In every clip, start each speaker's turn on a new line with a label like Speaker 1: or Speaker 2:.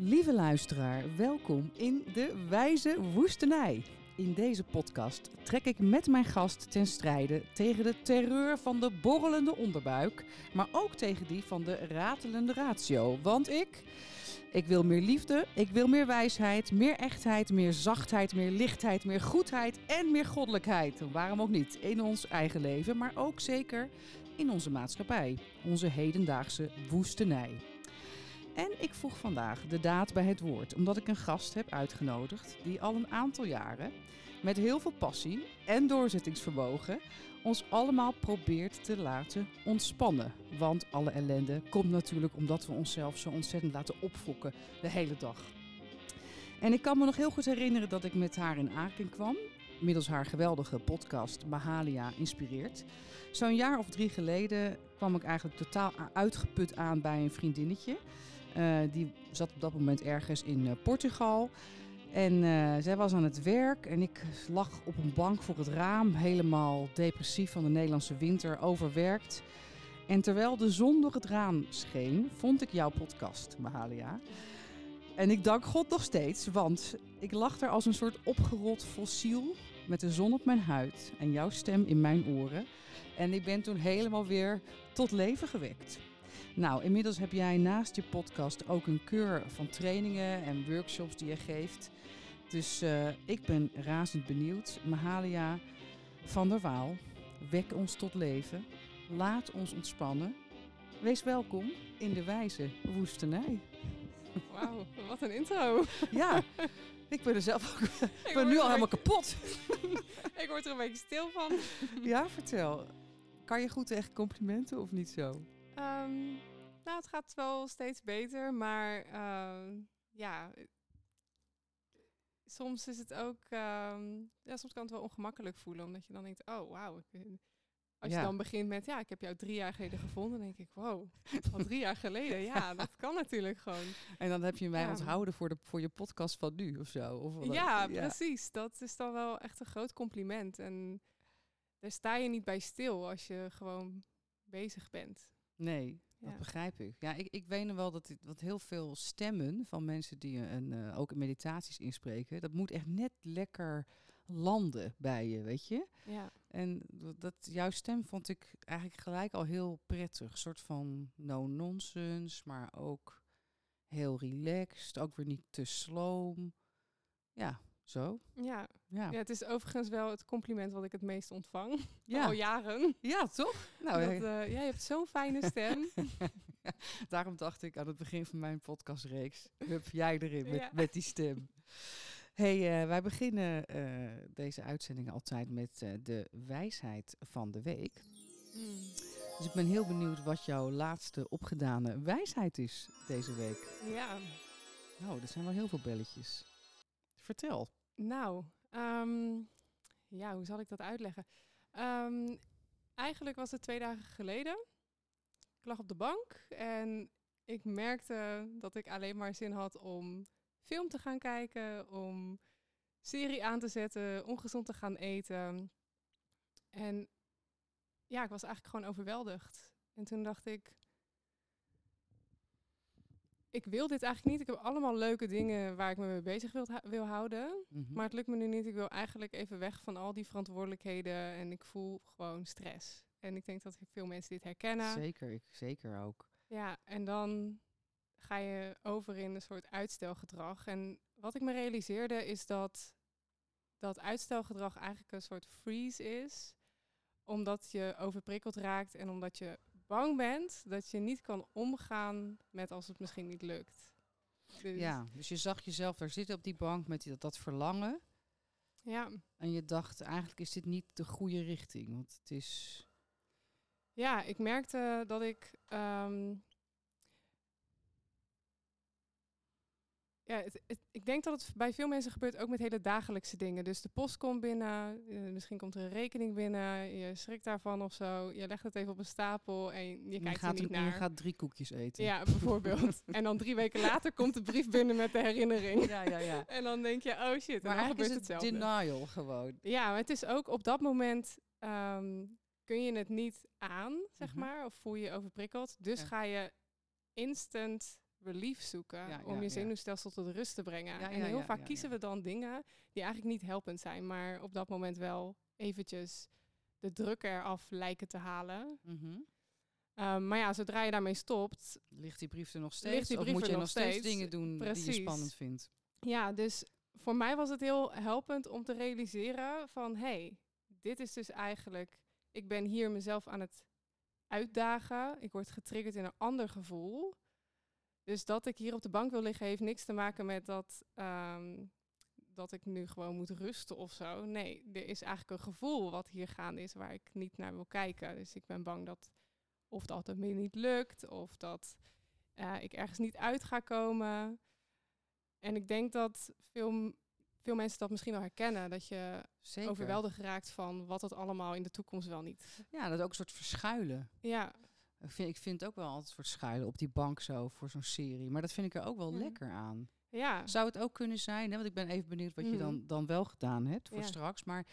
Speaker 1: Lieve luisteraar, welkom in de Wijze Woestenij. In deze podcast trek ik met mijn gast ten strijde tegen de terreur van de borrelende onderbuik, maar ook tegen die van de ratelende ratio. Want ik, ik wil meer liefde, ik wil meer wijsheid, meer echtheid, meer zachtheid, meer lichtheid, meer goedheid en meer goddelijkheid. Waarom ook niet? In ons eigen leven, maar ook zeker in onze maatschappij, onze hedendaagse woestenij. En ik voeg vandaag de daad bij het woord, omdat ik een gast heb uitgenodigd die al een aantal jaren met heel veel passie en doorzettingsvermogen ons allemaal probeert te laten ontspannen. Want alle ellende komt natuurlijk omdat we onszelf zo ontzettend laten opfokken de hele dag. En ik kan me nog heel goed herinneren dat ik met haar in Aken kwam, middels haar geweldige podcast Mahalia Inspireert. Zo'n jaar of drie geleden kwam ik eigenlijk totaal uitgeput aan bij een vriendinnetje. Uh, die zat op dat moment ergens in uh, Portugal. En uh, zij was aan het werk en ik lag op een bank voor het raam, helemaal depressief van de Nederlandse winter, overwerkt. En terwijl de zon door het raam scheen, vond ik jouw podcast, Mahalia. En ik dank God nog steeds, want ik lag er als een soort opgerold fossiel met de zon op mijn huid en jouw stem in mijn oren. En ik ben toen helemaal weer tot leven gewekt. Nou, inmiddels heb jij naast je podcast ook een keur van trainingen en workshops die je geeft. Dus uh, ik ben razend benieuwd. Mahalia van der Waal, wek ons tot leven. Laat ons ontspannen. Wees welkom in de wijze woestenij.
Speaker 2: Wauw, wat een intro.
Speaker 1: Ja, ik ben er zelf ook. Ik ben nu al helemaal kapot.
Speaker 2: ik word er een beetje stil van.
Speaker 1: Ja, vertel. Kan je goed tegen complimenten of niet zo?
Speaker 2: Um, nou, het gaat wel steeds beter, maar uh, ja, soms is het ook, um, ja, soms kan het wel ongemakkelijk voelen, omdat je dan denkt, oh wauw. Als je dan begint met, ja, ik heb jou drie jaar geleden gevonden, dan denk ik, wow, al drie jaar geleden, ja, dat kan natuurlijk gewoon.
Speaker 1: En dan heb je mij ja. onthouden voor, de, voor je podcast van nu of zo? Of
Speaker 2: ja, ja, precies. Dat is dan wel echt een groot compliment. En daar sta je niet bij stil als je gewoon bezig bent.
Speaker 1: Nee, dat begrijp ik. Ja, ik, ik weet nog wel dat, dat heel veel stemmen van mensen die een, uh, ook meditaties inspreken, dat moet echt net lekker landen bij je, weet je?
Speaker 2: Ja.
Speaker 1: En dat, jouw stem vond ik eigenlijk gelijk al heel prettig. Een soort van no-nonsense, maar ook heel relaxed. Ook weer niet te sloom. Ja, zo.
Speaker 2: Ja. ja. ja, het is overigens wel het compliment wat ik het meest ontvang. Ja. Al jaren.
Speaker 1: Ja, toch?
Speaker 2: Nou, dat, uh, jij hebt zo'n fijne stem.
Speaker 1: Daarom dacht ik aan het begin van mijn podcastreeks, hup jij erin met, met die stem. hey, uh, wij beginnen uh, deze uitzending altijd met de wijsheid van de week. Hmm. Dus ik ben heel benieuwd wat jouw laatste opgedane wijsheid is deze week.
Speaker 2: Ja.
Speaker 1: Nou, er zijn wel heel veel belletjes. Vertel.
Speaker 2: Nou, um, ja, hoe zal ik dat uitleggen? Um, eigenlijk was het twee dagen geleden. Ik lag op de bank en ik merkte dat ik alleen maar zin had om film te gaan kijken, om serie aan te zetten, ongezond te gaan eten. En ja, ik was eigenlijk gewoon overweldigd. En toen dacht ik, ik wil dit eigenlijk niet. Ik heb allemaal leuke dingen waar ik me mee bezig wil, wil houden. Mhm. Maar het lukt me nu niet. Ik wil eigenlijk even weg van al die verantwoordelijkheden. En ik voel gewoon stress. En ik denk dat veel mensen dit herkennen.
Speaker 1: Zeker, ik zeker ook.
Speaker 2: Ja, en dan ga je over in een soort uitstelgedrag. En wat ik me realiseerde is dat dat uitstelgedrag eigenlijk een soort freeze is. Omdat je overprikkeld raakt en omdat je bang bent dat je niet kan omgaan met als het misschien niet lukt.
Speaker 1: Dus ja, dus je zag jezelf daar zitten op die bank met die, dat, dat verlangen.
Speaker 2: Ja.
Speaker 1: En je dacht, eigenlijk is dit niet de goede richting, want het is...
Speaker 2: Ja, ik merkte dat ik um, Ja, het, ik denk dat het bij veel mensen gebeurt ook met hele dagelijkse dingen. Dus de post komt binnen, eh, misschien komt er een rekening binnen, je schrikt daarvan of zo. Je legt het even op een stapel en je, kijkt
Speaker 1: gaat
Speaker 2: er niet naar.
Speaker 1: Je gaat drie koekjes eten.
Speaker 2: Ja, bijvoorbeeld. en dan drie weken later komt de brief binnen met de herinnering.
Speaker 1: Ja, ja, ja.
Speaker 2: en dan denk je, oh shit,
Speaker 1: maar
Speaker 2: dan gebeurt
Speaker 1: is
Speaker 2: het hetzelfde.
Speaker 1: denial gewoon.
Speaker 2: Ja, maar het is ook op dat moment... Um, kun je het niet aan, zeg mhm. maar, of voel je je overprikkeld. Dus ga je instant relief zoeken.
Speaker 1: Ja,
Speaker 2: om
Speaker 1: ja,
Speaker 2: je zenuwstelsel tot rust te brengen. En heel vaak kiezen we dan dingen die eigenlijk niet helpend zijn. Maar op dat moment wel eventjes de druk eraf lijken te halen.
Speaker 1: Mhm.
Speaker 2: Ehm, maar ja, zodra je daarmee stopt,
Speaker 1: Ligt die brief er nog steeds? of moet je
Speaker 2: nog
Speaker 1: steeds,
Speaker 2: steeds?
Speaker 1: dingen doen die je spannend vindt?
Speaker 2: Ja, dus voor mij was het heel helpend om te realiseren van hé, hey, dit is dus eigenlijk, ik ben hier mezelf aan het uitdagen. Ik word getriggerd in een ander gevoel. Dus dat ik hier op de bank wil liggen heeft niks te maken met dat, ehm, dat ik nu gewoon moet rusten of zo. Nee, er is eigenlijk een gevoel wat hier gaande is waar ik niet naar wil kijken. Dus ik ben bang dat of dat het me niet lukt of dat eh, ik ergens niet uit ga komen. En ik denk dat veel, veel mensen dat misschien wel herkennen. Dat je
Speaker 1: Zeker.
Speaker 2: overweldigd raakt van wat het allemaal in de toekomst wel niet.
Speaker 1: Ja, dat ook een soort verschuilen.
Speaker 2: Ja,
Speaker 1: Ik vind, ik vind het ook wel altijd soort schuilen op die bank zo voor zo'n serie. Maar dat vind ik er ook wel
Speaker 2: Ja.
Speaker 1: lekker aan.
Speaker 2: ja.
Speaker 1: Zou het ook kunnen zijn, hè? want ik ben even benieuwd wat je
Speaker 2: Mhm.
Speaker 1: dan, dan wel gedaan hebt voor
Speaker 2: Ja.
Speaker 1: straks. Maar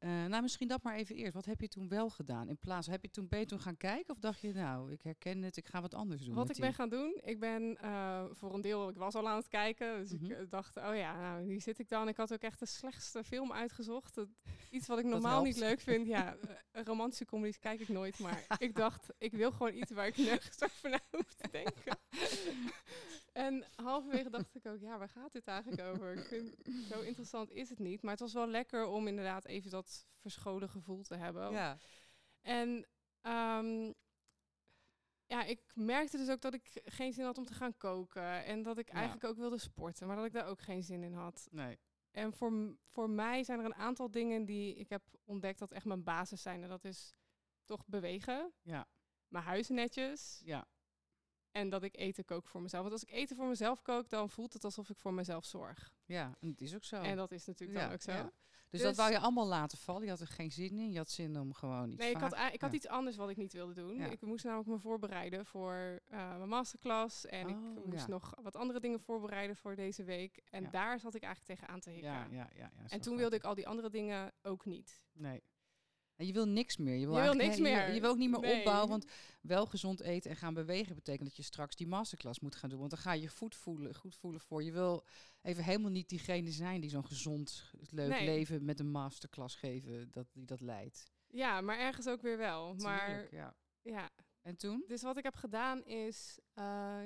Speaker 1: eh, nou, misschien dat maar even eerst. Wat heb je toen wel gedaan? In plaats, heb je toen, ben je toen gaan kijken of dacht je, nou, ik herken het, ik ga wat anders doen?
Speaker 2: Wat ik ben gaan doen, ik ben eh, voor een deel, ik was al aan het kijken, dus
Speaker 1: Mhm.
Speaker 2: ik eh, dacht, oh ja, nou, hier zit ik dan. Ik had ook echt de slechtste film uitgezocht. Iets wat ik normaal niet leuk vind. Ja, romantische comedies kijk ik nooit, maar ik dacht, ik wil gewoon iets waar ik nergens over na hoef te denken. en halverwege dacht ik ook, ja, waar gaat dit eigenlijk over? Ik vind, zo interessant is het niet. Maar het was wel lekker om inderdaad even dat verscholen gevoel te hebben.
Speaker 1: Ja,
Speaker 2: En ehm, ja, ik merkte dus ook dat ik geen zin had om te gaan koken. En dat ik
Speaker 1: Ja.
Speaker 2: eigenlijk ook wilde sporten, maar dat ik daar ook geen zin in had.
Speaker 1: nee.
Speaker 2: En voor, voor mij zijn er een aantal dingen die ik heb ontdekt dat echt mijn basis zijn. En dat is toch bewegen,
Speaker 1: Ja,
Speaker 2: mijn huis netjes
Speaker 1: ja.
Speaker 2: En dat ik eten kook voor mezelf. Want als ik eten voor mezelf kook, dan voelt het alsof ik voor mezelf zorg.
Speaker 1: Ja, en het is ook zo.
Speaker 2: En dat is natuurlijk dan ook zo.
Speaker 1: ja. dus,
Speaker 2: dus-
Speaker 1: dat wou je allemaal laten vallen. Je had er geen zin in. Je had zin om gewoon iets
Speaker 2: Nee, ik had, ik had
Speaker 1: ja.
Speaker 2: iets anders wat ik niet wilde doen. Ik moest namelijk me voorbereiden voor eh, mijn masterclass. En
Speaker 1: Oh,
Speaker 2: ik moest
Speaker 1: ja.
Speaker 2: nog wat andere dingen voorbereiden voor deze week. En daar zat ik eigenlijk tegenaan te hikken.
Speaker 1: Ja, ja, ja,
Speaker 2: en toen wilde ik al die andere dingen ook niet.
Speaker 1: Nee. Je wil niks meer. Je wil,
Speaker 2: Je wil niks
Speaker 1: he-
Speaker 2: meer.
Speaker 1: Je, wil ook niet meer
Speaker 2: Nee.
Speaker 1: opbouwen. Want wel gezond eten en gaan bewegen betekent dat je straks die masterclass moet gaan doen. Want dan ga je je goed voelen, goed voelen voor. Je wil even helemaal niet diegene zijn die zo'n gezond, leuk
Speaker 2: Nee.
Speaker 1: leven met een masterclass geven, dat, die dat leidt.
Speaker 2: Ja, maar ergens ook weer wel. Maar
Speaker 1: Tuurlijk, ja.
Speaker 2: ja,
Speaker 1: En toen?
Speaker 2: dus wat ik heb gedaan is... eh,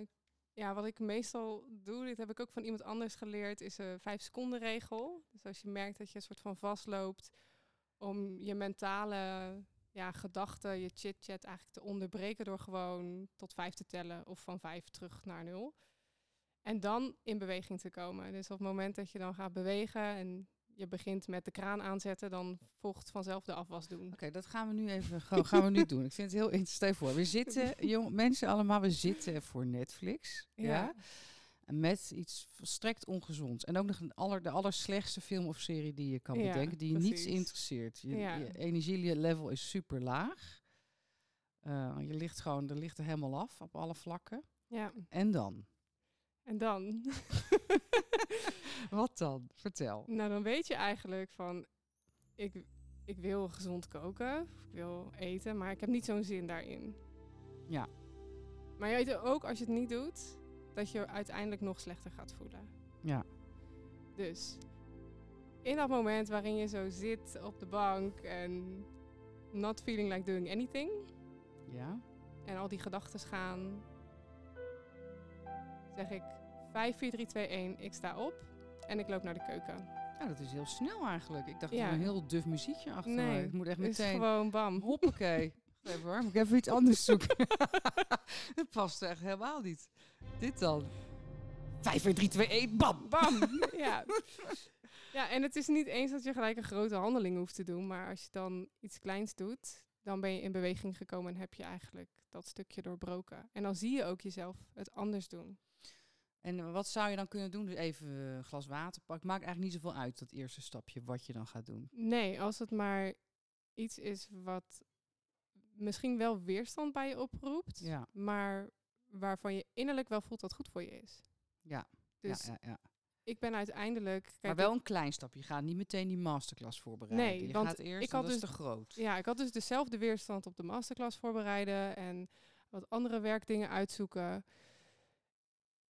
Speaker 2: ja, wat ik meestal doe, dit heb ik ook van iemand anders geleerd, is een vijf seconden regel. Dus als je merkt dat je een soort van vastloopt om je mentale ja, gedachten, je chit-chat eigenlijk te onderbreken door gewoon tot vijf te tellen of van vijf terug naar nul. En dan in beweging te komen. Dus op het moment dat je dan gaat bewegen en je begint met de kraan aanzetten, dan volgt vanzelf de afwas doen.
Speaker 1: Oké, dat gaan we nu even gaan we nu doen. Ik vind het heel interessant. Voor, we zitten, jong, mensen allemaal, we zitten voor Netflix. Ja.
Speaker 2: Ja.
Speaker 1: Met iets volstrekt ongezonds. En ook nog een aller, de allerslechtste film of serie die je kan
Speaker 2: Ja,
Speaker 1: bedenken, die je niets interesseert. Je,
Speaker 2: Ja.
Speaker 1: je energielevel is super laag. Eh, je ligt gewoon, er ligt er helemaal af op alle vlakken.
Speaker 2: Ja,
Speaker 1: En dan?
Speaker 2: en dan?
Speaker 1: Wat dan? Vertel.
Speaker 2: Nou, dan weet je eigenlijk van, ik, ik wil gezond koken, ik wil eten, maar ik heb niet zo'n zin daarin.
Speaker 1: Ja.
Speaker 2: Maar je weet ook, als je het niet doet, dat je uiteindelijk nog slechter gaat voelen.
Speaker 1: Ja.
Speaker 2: Dus in dat moment waarin je zo zit op de bank en not feeling like doing anything,
Speaker 1: Ja?
Speaker 2: en al die gedachten gaan, zeg ik 5, 4, 3, 2, 1, ik sta op en ik loop naar de keuken.
Speaker 1: Ja, dat is heel snel eigenlijk. Ik dacht,
Speaker 2: Ja.
Speaker 1: er een heel duf muziekje achter
Speaker 2: Nee,
Speaker 1: me. Ik moet echt
Speaker 2: Het is
Speaker 1: meteen...
Speaker 2: gewoon bam.
Speaker 1: Hoppakee. Even hoor, moet ik even iets anders zoeken. dat past echt helemaal niet. Dit dan. 5, 4, 3, 2, 1, bam!
Speaker 2: Bam! ja. ja, en het is niet eens dat je gelijk een grote handeling hoeft te doen. Maar als je dan iets kleins doet, dan ben je in beweging gekomen en heb je eigenlijk dat stukje doorbroken. En dan zie je ook jezelf het anders doen.
Speaker 1: En wat zou je dan kunnen doen? Dus even een glas water pakken. Maakt eigenlijk niet zoveel uit, dat eerste stapje, wat je dan gaat doen.
Speaker 2: Nee, als het maar iets is wat misschien wel weerstand bij je oproept,
Speaker 1: Ja,
Speaker 2: maar waarvan je innerlijk wel voelt dat goed voor je is.
Speaker 1: ja,
Speaker 2: Dus
Speaker 1: ja, ja, ja.
Speaker 2: ik ben uiteindelijk... Kijk,
Speaker 1: Maar wel een klein stapje. Je gaat niet meteen die masterclass voorbereiden.
Speaker 2: Nee,
Speaker 1: je
Speaker 2: want
Speaker 1: gaat eerst,
Speaker 2: ik had
Speaker 1: dat is
Speaker 2: dus-
Speaker 1: te groot.
Speaker 2: Ja, ik had dus dezelfde weerstand op de masterclass voorbereiden en wat andere werkdingen uitzoeken.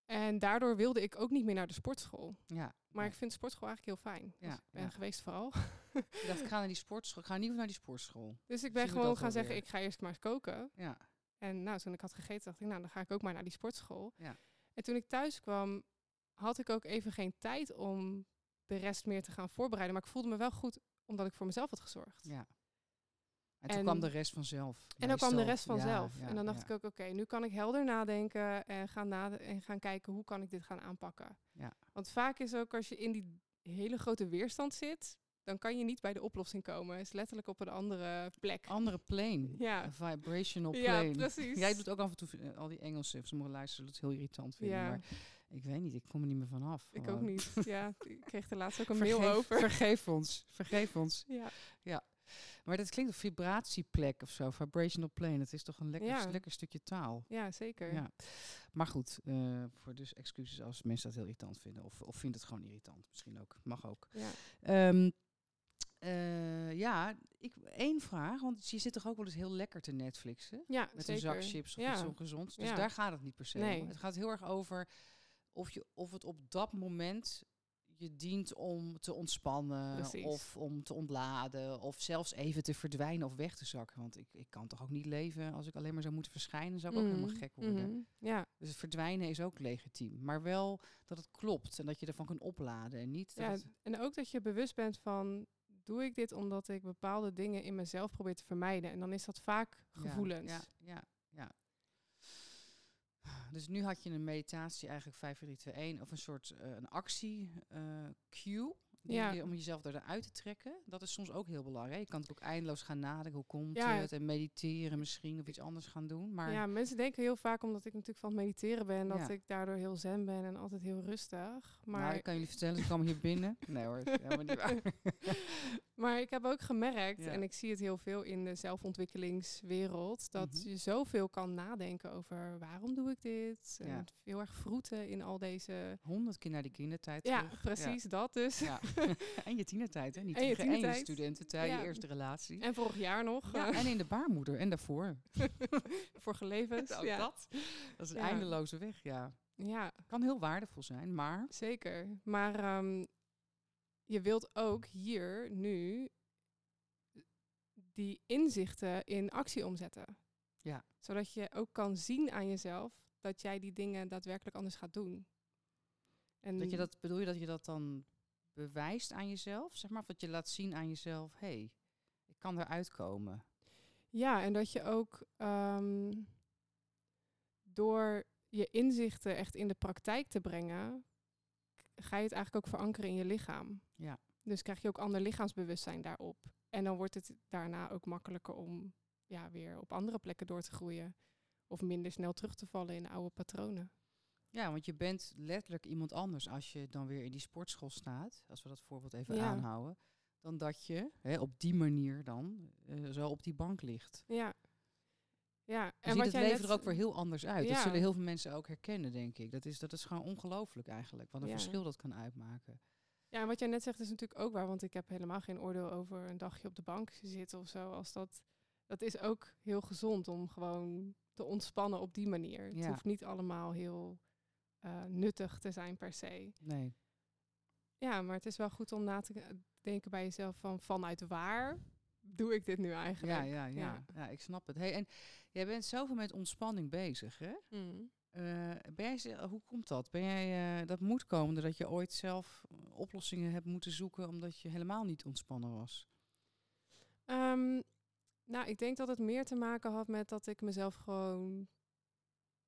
Speaker 2: En daardoor wilde ik ook niet meer naar de sportschool.
Speaker 1: Ja.
Speaker 2: Maar
Speaker 1: ja.
Speaker 2: ik vind sportschool eigenlijk heel fijn.
Speaker 1: Ja,
Speaker 2: Dus ik ben
Speaker 1: ja.
Speaker 2: geweest vooral.
Speaker 1: Ik dacht, ik ga naar die sportschool. Ik ga niet naar die sportschool.
Speaker 2: Dus ik ben
Speaker 1: Zien
Speaker 2: gewoon gaan zeggen, ik ga eerst maar eens koken.
Speaker 1: Ja.
Speaker 2: En nou, toen ik had gegeten, dacht ik, nou, dan ga ik ook maar naar die sportschool.
Speaker 1: Ja.
Speaker 2: En toen ik thuis kwam, had ik ook even geen tijd om de rest meer te gaan voorbereiden. Maar ik voelde me wel goed, omdat ik voor mezelf had gezorgd.
Speaker 1: ja. En toen
Speaker 2: En-
Speaker 1: kwam de rest vanzelf.
Speaker 2: En dan kwam de rest vanzelf.
Speaker 1: Ja,
Speaker 2: en dan dacht ik ook, oké, nu kan ik helder nadenken en gaan, nade en gaan kijken hoe kan ik dit gaan aanpakken.
Speaker 1: Ja.
Speaker 2: Want vaak is ook als je in die hele grote weerstand zit, dan kan je niet bij de oplossing komen. Het is letterlijk op een andere plek.
Speaker 1: Andere plane.
Speaker 2: Ja.
Speaker 1: Een vibrational
Speaker 2: Ja,
Speaker 1: plane.
Speaker 2: precies.
Speaker 1: Jij doet ook af en toe eh, al die Engelse, sommige luisteren dat heel irritant vinden.
Speaker 2: Ja.
Speaker 1: Maar ik weet niet, ik kom er niet meer vanaf.
Speaker 2: Ik ook
Speaker 1: gewoon.
Speaker 2: niet. Ja, ik kreeg er laatst ook een
Speaker 1: Vergeef,
Speaker 2: mail over.
Speaker 1: Vergeef ons, vergeef ons.
Speaker 2: Ja.
Speaker 1: Maar dat klinkt een vibratieplek of zo, vibrational plane. Dat is toch een lekker,
Speaker 2: Ja.
Speaker 1: lekker stukje taal.
Speaker 2: ja, zeker.
Speaker 1: Ja. Maar goed, eh, voor dus excuses als mensen dat heel irritant vinden. Of, of vindt het gewoon irritant. Misschien ook. Mag ook.
Speaker 2: Ja.
Speaker 1: Ehm, eh, ja, ik, één vraag. Want je zit toch ook wel eens heel lekker te Netflixen?
Speaker 2: Ja,
Speaker 1: Met
Speaker 2: zeker.
Speaker 1: een zak chips of
Speaker 2: ja.
Speaker 1: iets ongezonds. Dus
Speaker 2: Ja.
Speaker 1: daar gaat het niet per se
Speaker 2: Nee.
Speaker 1: om. Het gaat heel erg over of, je, of het op dat moment je dient om te ontspannen.
Speaker 2: Precies.
Speaker 1: Of om te ontladen. Of zelfs even te verdwijnen of weg te zakken. Want ik, ik kan toch ook niet leven als ik alleen maar zou moeten verschijnen. Zou ik ook helemaal
Speaker 2: Mhm,
Speaker 1: gek worden.
Speaker 2: mhm. Ja,
Speaker 1: Dus het verdwijnen is ook legitiem. Maar wel dat het klopt en dat je ervan kunt opladen. En niet dat
Speaker 2: ja, en ook dat je bewust bent van, doe ik dit omdat ik bepaalde dingen in mezelf probeer te vermijden? En dan is dat vaak gevoelens.
Speaker 1: Ja, ja, ja. Dus nu had je een meditatie eigenlijk 5, 4, 3, 2, 1 of een soort eh, een actie eh, cue.
Speaker 2: Ja.
Speaker 1: om jezelf eruit te trekken. Dat is soms ook heel belangrijk. Je kan het ook eindeloos gaan nadenken. Hoe komt
Speaker 2: Ja.
Speaker 1: het? En mediteren misschien of iets anders gaan doen. Maar
Speaker 2: Ja, mensen denken heel vaak, omdat ik natuurlijk van het mediteren ben, dat
Speaker 1: Ja.
Speaker 2: ik daardoor heel zen ben en altijd heel rustig.
Speaker 1: maar
Speaker 2: Maar,
Speaker 1: ik kan jullie vertellen, ze kwamen hier binnen. Nee hoor, helemaal niet waar.
Speaker 2: maar ik heb ook gemerkt,
Speaker 1: Ja.
Speaker 2: en ik zie het heel veel in de zelfontwikkelingswereld, dat
Speaker 1: Mhm.
Speaker 2: je zoveel kan nadenken over waarom doe ik dit? En heel erg vroeten in al deze...
Speaker 1: Honderd keer naar die kindertijd
Speaker 2: Ja,
Speaker 1: terug.
Speaker 2: precies, dat dus.
Speaker 1: Ja. en je tienertijd, hè? Niet
Speaker 2: En je
Speaker 1: en je studententijd, je eerste relatie.
Speaker 2: En vorig jaar nog,
Speaker 1: en in de baarmoeder en daarvoor.
Speaker 2: vorige levens.
Speaker 1: Ook dat. Dat is een eindeloze weg, ja.
Speaker 2: ja,
Speaker 1: Kan heel waardevol zijn, maar...
Speaker 2: Zeker. Maar ehm, je wilt ook hier nu die inzichten in actie omzetten.
Speaker 1: Ja.
Speaker 2: Zodat je ook kan zien aan jezelf dat jij die dingen daadwerkelijk anders gaat doen. En
Speaker 1: Dat je dat, bedoel je dat je dat dan bewijst aan jezelf? Zeg maar, of dat je laat zien aan jezelf, hé, hey, ik kan eruit komen.
Speaker 2: Ja, en dat je ook ehm, door je inzichten echt in de praktijk te brengen, ga je het eigenlijk ook verankeren in je lichaam.
Speaker 1: Ja.
Speaker 2: Dus krijg je ook ander lichaamsbewustzijn daarop. En dan wordt het daarna ook makkelijker om ja, weer op andere plekken door te groeien. Of minder snel terug te vallen in oude patronen.
Speaker 1: Ja, want je bent letterlijk iemand anders als je dan weer in die sportschool staat, als we dat voorbeeld even
Speaker 2: Ja.
Speaker 1: aanhouden, dan dat je hè, op die manier dan eh, zo op die bank ligt.
Speaker 2: Ja. Ja,
Speaker 1: En ziet
Speaker 2: wat
Speaker 1: het
Speaker 2: jij
Speaker 1: leven
Speaker 2: net-
Speaker 1: er ook weer heel anders uit. Dat zullen heel veel mensen ook herkennen, denk ik. Dat is, dat is gewoon ongelooflijk eigenlijk, wat een
Speaker 2: Ja.
Speaker 1: verschil dat kan uitmaken.
Speaker 2: Ja, wat jij net zegt is natuurlijk ook waar, want ik heb helemaal geen oordeel over een dagje op de bank zitten of zo. Als dat, dat is ook heel gezond om gewoon te ontspannen op die manier. Het hoeft niet allemaal heel eh, nuttig te zijn per se.
Speaker 1: Nee.
Speaker 2: Ja, maar het is wel goed om na te denken bij jezelf van vanuit waar doe ik dit nu eigenlijk?
Speaker 1: Ja, ja, ja, ja. ik snap het. Hey, en jij bent zoveel met ontspanning bezig, hè?
Speaker 2: Mm.
Speaker 1: Eh, ben jij, hoe komt dat? Ben jij eh, dat moet komen doordat je ooit zelf eh, oplossingen hebt moeten zoeken omdat je helemaal niet ontspannen was?
Speaker 2: Ehm, nou, ik denk dat het meer te maken had met dat ik mezelf gewoon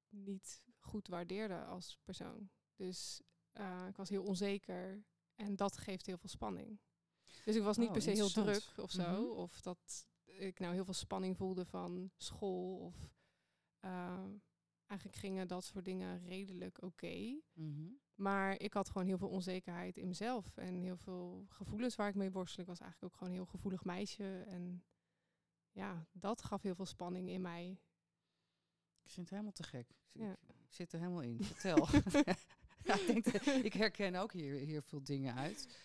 Speaker 2: niet goed waardeerde als persoon. Dus ik was heel onzeker en dat geeft heel veel spanning. Dus ik was niet
Speaker 1: Oh,
Speaker 2: per se heel druk of zo.
Speaker 1: Mhm.
Speaker 2: Of dat ik nou heel veel spanning voelde van school. Of eigenlijk gingen dat soort dingen redelijk oké.
Speaker 1: Mhm.
Speaker 2: Maar ik had gewoon heel veel onzekerheid in mezelf. En heel veel gevoelens waar ik mee worstel. Ik was eigenlijk ook gewoon een heel gevoelig meisje. En ja, dat gaf heel veel spanning in mij.
Speaker 1: Ik vind het helemaal te gek. Ik,
Speaker 2: Ja.
Speaker 1: ik zit er helemaal in. Vertel. ja, ik, denk ik herken ook hier, hier veel dingen uit.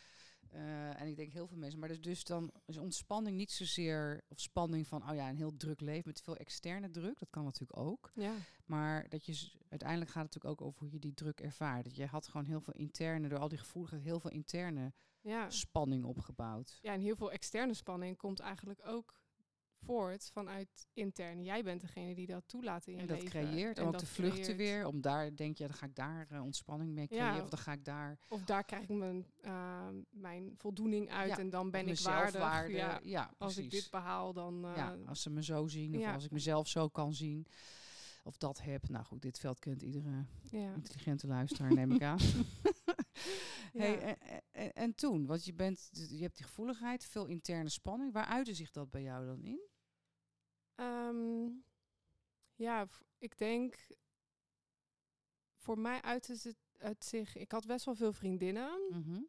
Speaker 1: Eh, en ik denk heel veel mensen. Maar dus, dus dan is ontspanning niet zozeer... Of spanning van, oh ja, een heel druk leven met veel externe druk. Dat kan natuurlijk ook.
Speaker 2: Ja.
Speaker 1: Maar dat je uiteindelijk gaat het natuurlijk ook over hoe je die druk ervaart. Dat je had gewoon heel veel interne, door al die gevoeligheid, heel veel interne
Speaker 2: Ja.
Speaker 1: spanning opgebouwd.
Speaker 2: ja, en heel veel externe spanning komt eigenlijk ook voort vanuit intern. Jij bent degene die dat toelaat in je
Speaker 1: En dat
Speaker 2: leven.
Speaker 1: creëert
Speaker 2: En
Speaker 1: ook
Speaker 2: dat
Speaker 1: de vluchten
Speaker 2: creëert-
Speaker 1: weer. Om daar denk je, dan ga ik daar eh, ontspanning mee
Speaker 2: Ja.
Speaker 1: creëren. Of dan ga ik daar
Speaker 2: Of daar krijg ik mijn, eh, mijn voldoening uit
Speaker 1: Ja,
Speaker 2: en dan ben ik waardig.
Speaker 1: zelfwaarde.
Speaker 2: Ja,
Speaker 1: Ja,
Speaker 2: als ik dit behaal, dan... eh,
Speaker 1: ja, als ze me zo zien of als ik mezelf zo kan zien. Of dat heb. Nou goed, dit veld kent iedere intelligente luisteraar, neem ik aan. hey,
Speaker 2: Ja.
Speaker 1: en, en, en toen, want je, bent, je hebt die gevoeligheid, veel interne spanning. Waar uitte zich dat bij jou dan in?
Speaker 2: Ehm, ja, ik denk... Voor mij uit het zich... Ik had best wel veel vriendinnen.
Speaker 1: Mhm.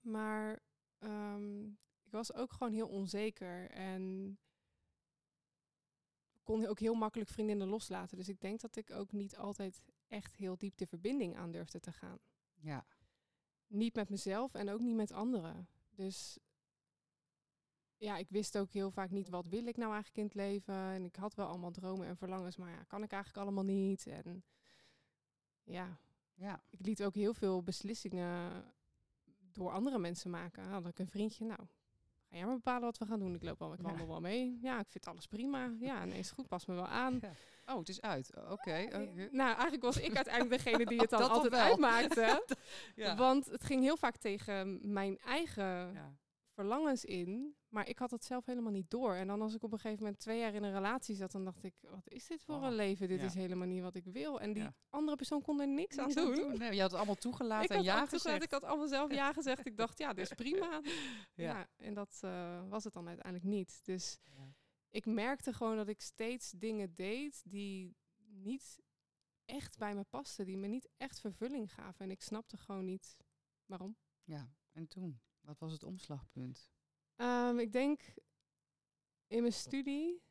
Speaker 2: Maar ehm, ik was ook gewoon heel onzeker en kon ook heel makkelijk vriendinnen loslaten. Dus ik denk dat ik ook niet altijd echt heel diep de verbinding aan durfde te gaan.
Speaker 1: Ja,
Speaker 2: Niet met mezelf en ook niet met anderen. Dus ja, ik wist ook heel vaak niet wat wil ik nou eigenlijk in het leven. En ik had wel allemaal dromen en verlangens, maar ja, kan ik eigenlijk allemaal niet. En ja,
Speaker 1: ja.
Speaker 2: ik liet ook heel veel beslissingen door andere mensen maken. Had ik een vriendje, nou, ga jij maar bepalen wat we gaan doen. Ik loop wel, ik
Speaker 1: Ja.
Speaker 2: wandel wel mee. Ja, ik vind alles prima. Ja, nee, is goed, pas me wel aan.
Speaker 1: Ja. Oh, het is uit. Oké.
Speaker 2: Nou, eigenlijk was ik uiteindelijk degene die het dan altijd uitmaakte.
Speaker 1: Ja.
Speaker 2: Want het ging heel vaak tegen mijn eigen
Speaker 1: Ja.
Speaker 2: Verlangens in. Maar ik had het zelf helemaal niet door. En dan als ik op een gegeven moment twee jaar in een relatie zat, dan dacht ik, wat is dit voor
Speaker 1: Oh,
Speaker 2: een leven? Dit
Speaker 1: ja.
Speaker 2: is helemaal niet wat ik wil. En die
Speaker 1: Ja.
Speaker 2: andere persoon kon er niks,
Speaker 1: Niks
Speaker 2: aan doen.
Speaker 1: Nee, je had het allemaal
Speaker 2: Ik
Speaker 1: toegelaten en ja gezegd.
Speaker 2: ik had allemaal zelf ja gezegd. Ik dacht, ja, dit is prima.
Speaker 1: Ja.
Speaker 2: Ja. en dat eh, was het dan uiteindelijk niet. Dus ik merkte gewoon dat ik steeds dingen deed die niet echt bij me pasten. Die me niet echt vervulling gaven. En ik snapte gewoon niet waarom.
Speaker 1: Ja, en toen? Wat was het omslagpunt?
Speaker 2: Ehm, ik denk in mijn studie.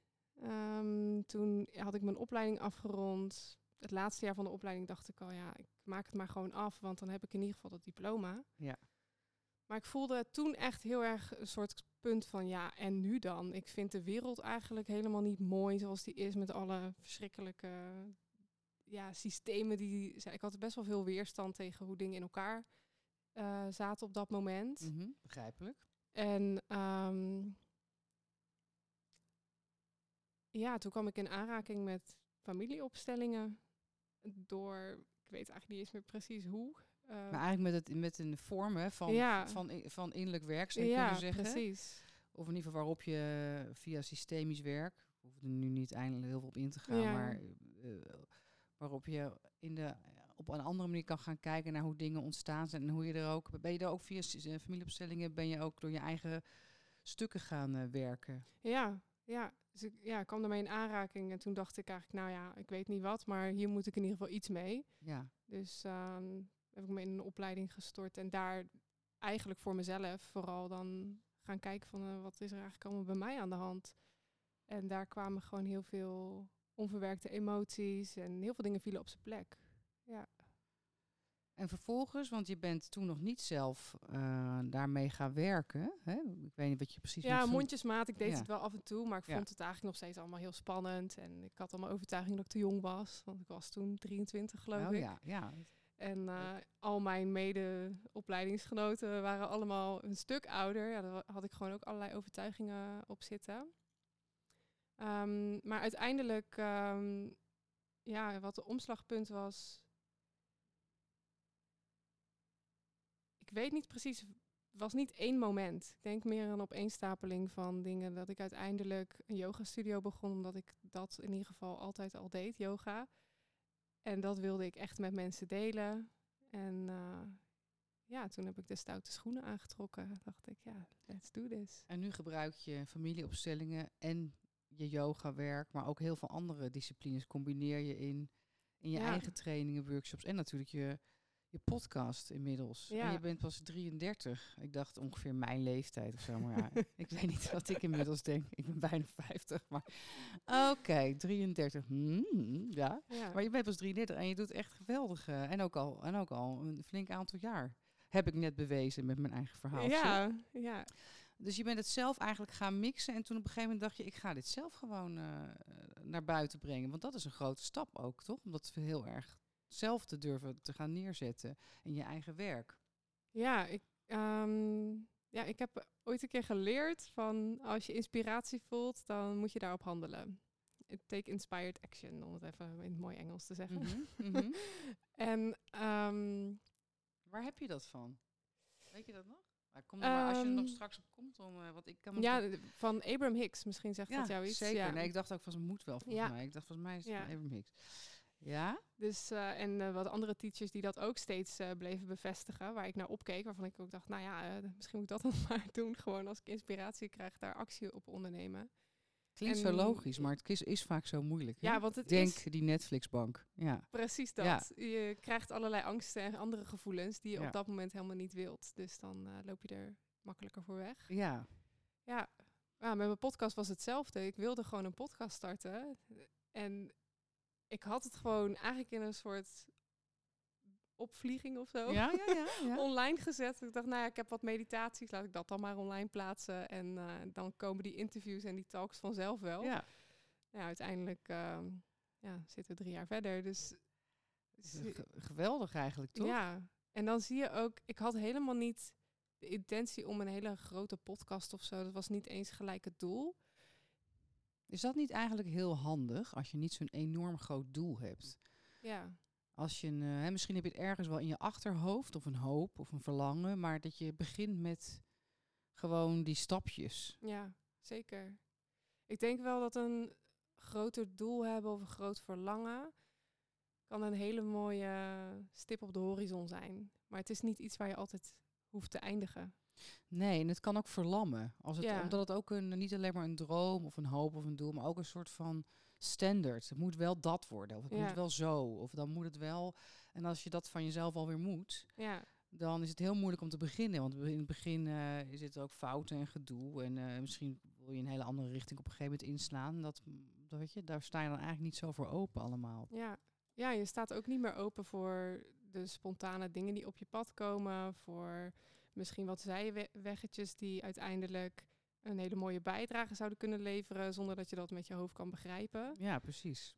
Speaker 2: ehm, toen had ik mijn opleiding afgerond. Het laatste jaar van de opleiding dacht ik al, ja, ik maak het maar gewoon af, want dan heb ik in ieder geval dat diploma.
Speaker 1: Ja.
Speaker 2: Maar ik voelde toen echt heel erg een soort punt van, ja, en nu dan? Ik vind de wereld eigenlijk helemaal niet mooi zoals die is met alle verschrikkelijke ja, systemen die zijn. Ik had best wel veel weerstand tegen hoe dingen in elkaar eh, zaten op dat moment.
Speaker 1: Mhm, Begrijpelijk.
Speaker 2: En ehm, ja, toen kwam ik in aanraking met familieopstellingen. Door, ik weet eigenlijk niet eens meer precies hoe. Eh,
Speaker 1: Maar eigenlijk met, het, met een vorm hè, van,
Speaker 2: Ja.
Speaker 1: van, van innerlijk werk, zou je
Speaker 2: ja,
Speaker 1: kunnen zeggen.
Speaker 2: precies.
Speaker 1: Of in ieder geval waarop je via systemisch werk, ik hoef er nu niet eindelijk heel veel op in te gaan,
Speaker 2: Ja.
Speaker 1: maar eh, waarop je in de, op een andere manier kan gaan kijken naar hoe dingen ontstaan zijn en hoe je er ook, ben je er ook via eh, familieopstellingen, ben je ook door je eigen stukken gaan eh, werken.
Speaker 2: Ja, ja. Dus ik ja, ik kwam ermee in aanraking en toen dacht ik eigenlijk, nou ja, ik weet niet wat, maar hier moet ik in ieder geval iets mee.
Speaker 1: Ja,
Speaker 2: Dus ehm, heb ik me in een opleiding gestort en daar eigenlijk voor mezelf vooral dan gaan kijken van eh, wat is er eigenlijk allemaal bij mij aan de hand. En daar kwamen gewoon heel veel onverwerkte emoties en heel veel dingen vielen op zijn plek. Ja,
Speaker 1: En vervolgens, want je bent toen nog niet zelf eh, daarmee gaan werken. Hè? Ik weet niet wat je precies
Speaker 2: ja mondjesmaat. Ik deed
Speaker 1: Ja.
Speaker 2: het wel af en toe, maar ik
Speaker 1: Ja.
Speaker 2: vond het eigenlijk nog steeds allemaal heel spannend. En ik had allemaal overtuiging dat ik te jong was, want ik was toen 23 geloof
Speaker 1: Oh
Speaker 2: ik.
Speaker 1: ja, ja.
Speaker 2: En eh, al mijn mede-opleidingsgenoten waren allemaal een stuk ouder. Ja, daar had ik gewoon ook allerlei overtuigingen op zitten. Ehm, maar uiteindelijk, ehm, ja, wat de omslagpunt was. Ik weet niet precies, het was niet één moment. Ik denk meer een opeenstapeling van dingen dat ik uiteindelijk een yogastudio begon, omdat ik dat in ieder geval altijd al deed, yoga. En dat wilde ik echt met mensen delen. En eh, ja, toen heb ik de stoute schoenen aangetrokken. Dacht ik, ja, let's do this.
Speaker 1: En nu gebruik je familieopstellingen en je yogawerk, maar ook heel veel andere disciplines combineer je in, in je
Speaker 2: Ja.
Speaker 1: eigen trainingen, workshops en natuurlijk je, je podcast inmiddels. En je bent pas 33. Ik dacht ongeveer mijn leeftijd of zo, maar ja, ik weet niet wat ik inmiddels denk. Ik ben bijna 50, maar oké, 33. Hmm, ja.
Speaker 2: Ja.
Speaker 1: Maar je bent pas 33 en je doet echt geweldig. en, ook al, en ook al een flink aantal jaar. Heb ik net bewezen met mijn eigen verhaal.
Speaker 2: Ja, ja.
Speaker 1: Dus je bent het zelf eigenlijk gaan mixen. En toen op een gegeven moment dacht je, ik ga dit zelf gewoon eh, naar buiten brengen. Want dat is een grote stap ook, toch? Om dat heel erg zelf te durven te gaan neerzetten in je eigen werk.
Speaker 2: Ja, ik, ehm, ja, ik heb ooit een keer geleerd van als je inspiratie voelt, dan moet je daarop handelen. Take inspired action, om het even in het mooi Engels te zeggen.
Speaker 1: Mhm, mhm.
Speaker 2: En ehm,
Speaker 1: Waar heb je dat van? Weet je dat nog? Kom er maar als je er nog
Speaker 2: Ehm,
Speaker 1: straks op komt, dan, eh, want ik kan
Speaker 2: ja, d- van Abraham Hicks, misschien zegt dat jou iets.
Speaker 1: zeker.
Speaker 2: Ja.
Speaker 1: Nee, ik dacht ook van ze moet wel volgens
Speaker 2: Ja.
Speaker 1: mij. Ik dacht volgens mij is het van Abraham Hicks. Ja?
Speaker 2: Dus, eh, en eh, wat andere teachers die dat ook steeds eh, bleven bevestigen, waar ik naar opkeek, waarvan ik ook dacht, nou ja, misschien moet ik dat dan maar doen. Gewoon als ik inspiratie krijg, daar actie op ondernemen.
Speaker 1: Klinkt zo logisch, maar het is, is vaak zo moeilijk. hè?
Speaker 2: Ja, want het
Speaker 1: Denk
Speaker 2: is
Speaker 1: die Netflixbank. Ja.
Speaker 2: precies dat.
Speaker 1: Ja.
Speaker 2: Je krijgt allerlei angsten en andere gevoelens die je
Speaker 1: Ja.
Speaker 2: op dat moment helemaal niet wilt. Dus dan loop je er makkelijker voor weg.
Speaker 1: Ja.
Speaker 2: Ja. ja, met mijn podcast was hetzelfde. Ik wilde gewoon een podcast starten. En ik had het gewoon eigenlijk in een soort opvlieging of zo.
Speaker 1: Ja, ja, ja. ja.
Speaker 2: online gezet. Ik dacht, nou ja, ik heb wat meditaties, laat ik dat dan maar online plaatsen. En eh, dan komen die interviews en die talks vanzelf wel. Ja. uiteindelijk ehm, ja, zitten we drie jaar verder. Dus
Speaker 1: Ge- geweldig eigenlijk, toch?
Speaker 2: ja, en dan zie je ook, ik had helemaal niet de intentie om een hele grote podcast of zo. Dat was niet eens gelijk het doel.
Speaker 1: Is dat niet eigenlijk heel handig als je niet zo'n enorm groot doel hebt?
Speaker 2: Ja,
Speaker 1: Als je een, eh, hè, misschien heb je het ergens wel in je achterhoofd of een hoop of een verlangen, maar dat je begint met gewoon die stapjes.
Speaker 2: ja, zeker. Ik denk wel dat een groter doel hebben of een groot verlangen kan een hele mooie stip op de horizon zijn. Maar het is niet iets waar je altijd hoeft te eindigen.
Speaker 1: Nee, en het kan ook verlammen. Als het,
Speaker 2: Ja.
Speaker 1: Omdat het ook een, niet alleen maar een droom of een hoop of een doel, maar ook een soort van standaard. Het moet wel dat worden, of het
Speaker 2: Ja.
Speaker 1: moet wel zo, of dan moet het wel. En als je dat van jezelf alweer moet,
Speaker 2: Ja,
Speaker 1: dan is het heel moeilijk om te beginnen. Want in het begin eh zitten ook fouten en gedoe. En eh, misschien wil je een hele andere richting op een gegeven moment inslaan. Dat, dat weet je, daar sta je dan eigenlijk niet zo voor open allemaal.
Speaker 2: ja. ja, je staat ook niet meer open voor de spontane dingen die op je pad komen. Voor misschien wat zijweggetjes die uiteindelijk een hele mooie bijdrage zouden kunnen leveren zonder dat je dat met je hoofd kan begrijpen.
Speaker 1: Ja, precies.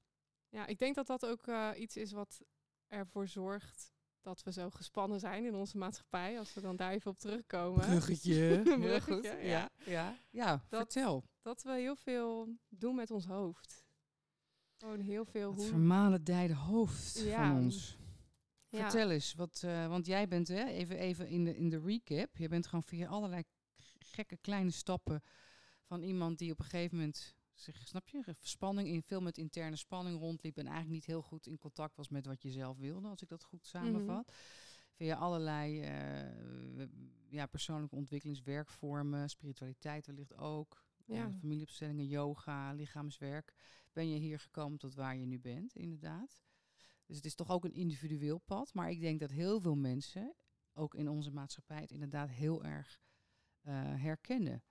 Speaker 2: Ja, ik denk dat dat ook eh, iets is wat ervoor zorgt dat we zo gespannen zijn in onze maatschappij. Als we dan daar even op terugkomen.
Speaker 1: Bruggetje.
Speaker 2: Bruggetje,
Speaker 1: goed.
Speaker 2: ja.
Speaker 1: Ja, ja. ja
Speaker 2: Dat-
Speaker 1: vertel.
Speaker 2: Dat we heel veel doen met ons hoofd. Gewoon heel veel
Speaker 1: Het
Speaker 2: hoe...
Speaker 1: vermalendijde hoofd
Speaker 2: Ja.
Speaker 1: van ons. Vertel eens, wat, eh, want jij bent, hè, even, even in, de, in de recap, je bent gewoon via allerlei gekke kleine stappen van iemand die op een gegeven moment, zich, snap je, spanning in, veel met interne spanning rondliep en eigenlijk niet heel goed in contact was met wat je zelf wilde, als ik dat goed samenvat. Via allerlei eh, ja, persoonlijke ontwikkelingswerkvormen, spiritualiteit wellicht ook, eh,
Speaker 2: Ja.
Speaker 1: familieopstellingen, yoga, lichaamswerk, ben je hier gekomen tot waar je nu bent, inderdaad. Dus het is toch ook een individueel pad. Maar ik denk dat heel veel mensen, ook in onze maatschappij, het inderdaad heel erg eh, herkennen.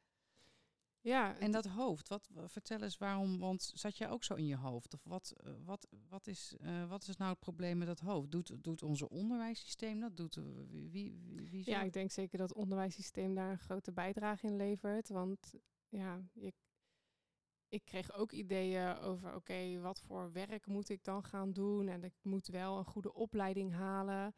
Speaker 2: Ja,
Speaker 1: En dat hoofd, wat, vertel eens waarom, want zat jij ook zo in je hoofd? Of wat, eh, wat, wat, is, eh, wat is nou het probleem met dat hoofd? Doet, doet onze onderwijssysteem dat? Doet, wie, wie,
Speaker 2: Ja, ik denk zeker dat het onderwijssysteem daar een grote bijdrage in levert. Want ja, je, ik kreeg ook ideeën over, oké, wat voor werk moet ik dan gaan doen? En ik moet wel een goede opleiding halen.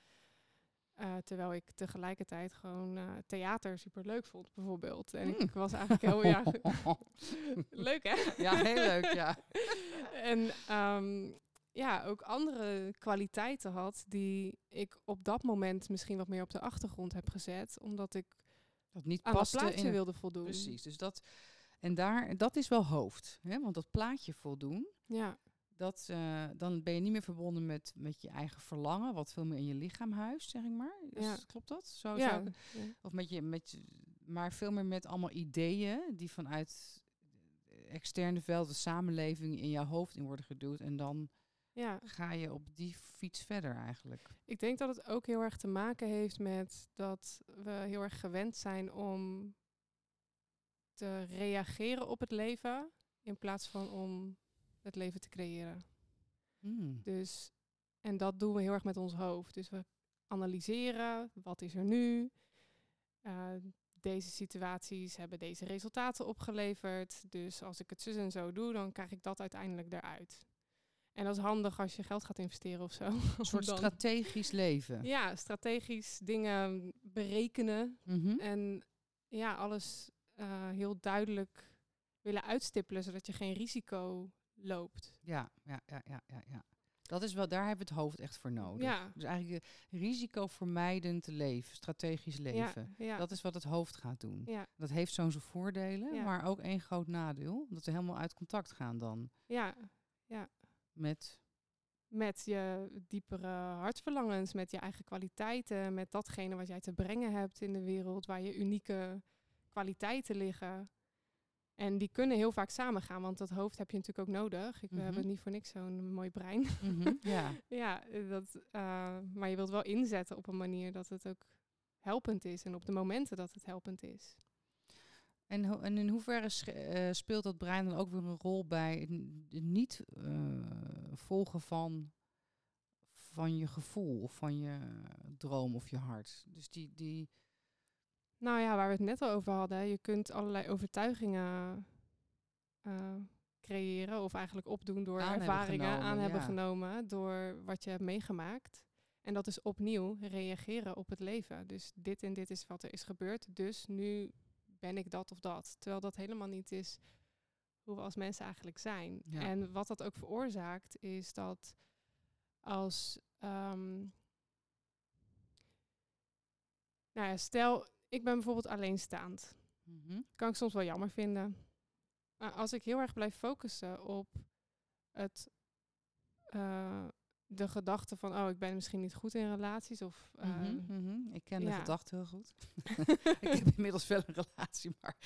Speaker 2: Eh, terwijl ik tegelijkertijd gewoon eh, theater super leuk vond, bijvoorbeeld. En
Speaker 1: Mm.
Speaker 2: ik was eigenlijk heel ja, leuk, hè?
Speaker 1: ja, heel leuk, ja.
Speaker 2: en ehm, ja, ook andere kwaliteiten had die ik op dat moment misschien wat meer op de achtergrond heb gezet, omdat ik
Speaker 1: Dat niet
Speaker 2: aan
Speaker 1: paste
Speaker 2: plaatje
Speaker 1: in,
Speaker 2: wilde voldoen.
Speaker 1: Precies, dus dat, en daar, dat is wel hoofd. Hè? Want dat plaatje voldoen,
Speaker 2: Ja,
Speaker 1: dat, eh, dan ben je niet meer verbonden met, met je eigen verlangen, wat veel meer in je lichaam huist, zeg ik maar. Dus
Speaker 2: Ja.
Speaker 1: Klopt dat? Zo
Speaker 2: ja,
Speaker 1: zou ik- of met je, met je, maar veel meer met allemaal ideeën die vanuit externe velden, de samenleving in jouw hoofd in worden geduwd. En dan
Speaker 2: ja.
Speaker 1: ga je op die fiets verder eigenlijk.
Speaker 2: Ik denk dat het ook heel erg te maken heeft met dat we heel erg gewend zijn om te reageren op het leven in plaats van om het leven te creëren.
Speaker 1: Hmm.
Speaker 2: Dus, en dat doen we heel erg met ons hoofd. Dus we analyseren. Wat is er nu? Uh, deze situaties hebben deze resultaten opgeleverd. Dus als ik het zus en zo doe, dan krijg ik dat uiteindelijk eruit. En dat is handig als je geld gaat investeren of zo.
Speaker 1: Een soort strategisch leven.
Speaker 2: Ja, strategisch dingen berekenen.
Speaker 1: Mhm.
Speaker 2: En ja, alles uh, heel duidelijk willen uitstippelen, zodat je geen risico loopt.
Speaker 1: Ja, ja, ja, ja, ja. ja. Dat is wel, daar hebben we het hoofd echt voor nodig.
Speaker 2: Ja.
Speaker 1: Dus eigenlijk risicovermijdend leven, strategisch leven.
Speaker 2: Ja, ja.
Speaker 1: Dat is wat het hoofd gaat doen.
Speaker 2: Ja.
Speaker 1: Dat heeft zo'n zijn voordelen, maar ook één groot nadeel. Dat we helemaal uit contact gaan dan
Speaker 2: ja, ja.
Speaker 1: met...
Speaker 2: Met je diepere hartverlangens, met je eigen kwaliteiten, met datgene wat jij te brengen hebt in de wereld, waar je unieke kwaliteiten liggen. En die kunnen heel vaak samengaan, want dat hoofd heb je natuurlijk ook nodig. Ik, We
Speaker 1: Mhm.
Speaker 2: hebben niet voor niks zo'n mooi brein.
Speaker 1: Mhm, ja.
Speaker 2: ja, dat, eh, maar je wilt wel inzetten op een manier dat het ook helpend is en op de momenten dat het helpend is.
Speaker 1: En, ho- en in hoeverre eh, speelt dat brein dan ook weer een rol bij het niet eh, volgen van, van je gevoel of van je droom of je hart? Dus die, die
Speaker 2: Nou ja, waar we het net al over hadden, je kunt allerlei overtuigingen eh, creëren of eigenlijk opdoen door
Speaker 1: Aan hebben
Speaker 2: ervaringen
Speaker 1: genomen,
Speaker 2: aan hebben
Speaker 1: ja.
Speaker 2: genomen, door wat je hebt meegemaakt. En dat is opnieuw reageren op het leven. Dus dit en dit is wat er is gebeurd, dus nu ben ik dat of dat. Terwijl dat helemaal niet is hoe we als mensen eigenlijk zijn.
Speaker 1: Ja.
Speaker 2: En wat dat ook veroorzaakt, is dat als. ehm, nou ja, stel, ik ben bijvoorbeeld alleenstaand.
Speaker 1: Mhm.
Speaker 2: Kan ik soms wel jammer vinden. Maar als ik heel erg blijf focussen op het, eh, de gedachte van, oh, ik ben misschien niet goed in relaties. Of, eh,
Speaker 1: Mhm, mhm. Ik ken de gedachte heel goed. ik heb inmiddels wel een relatie, maar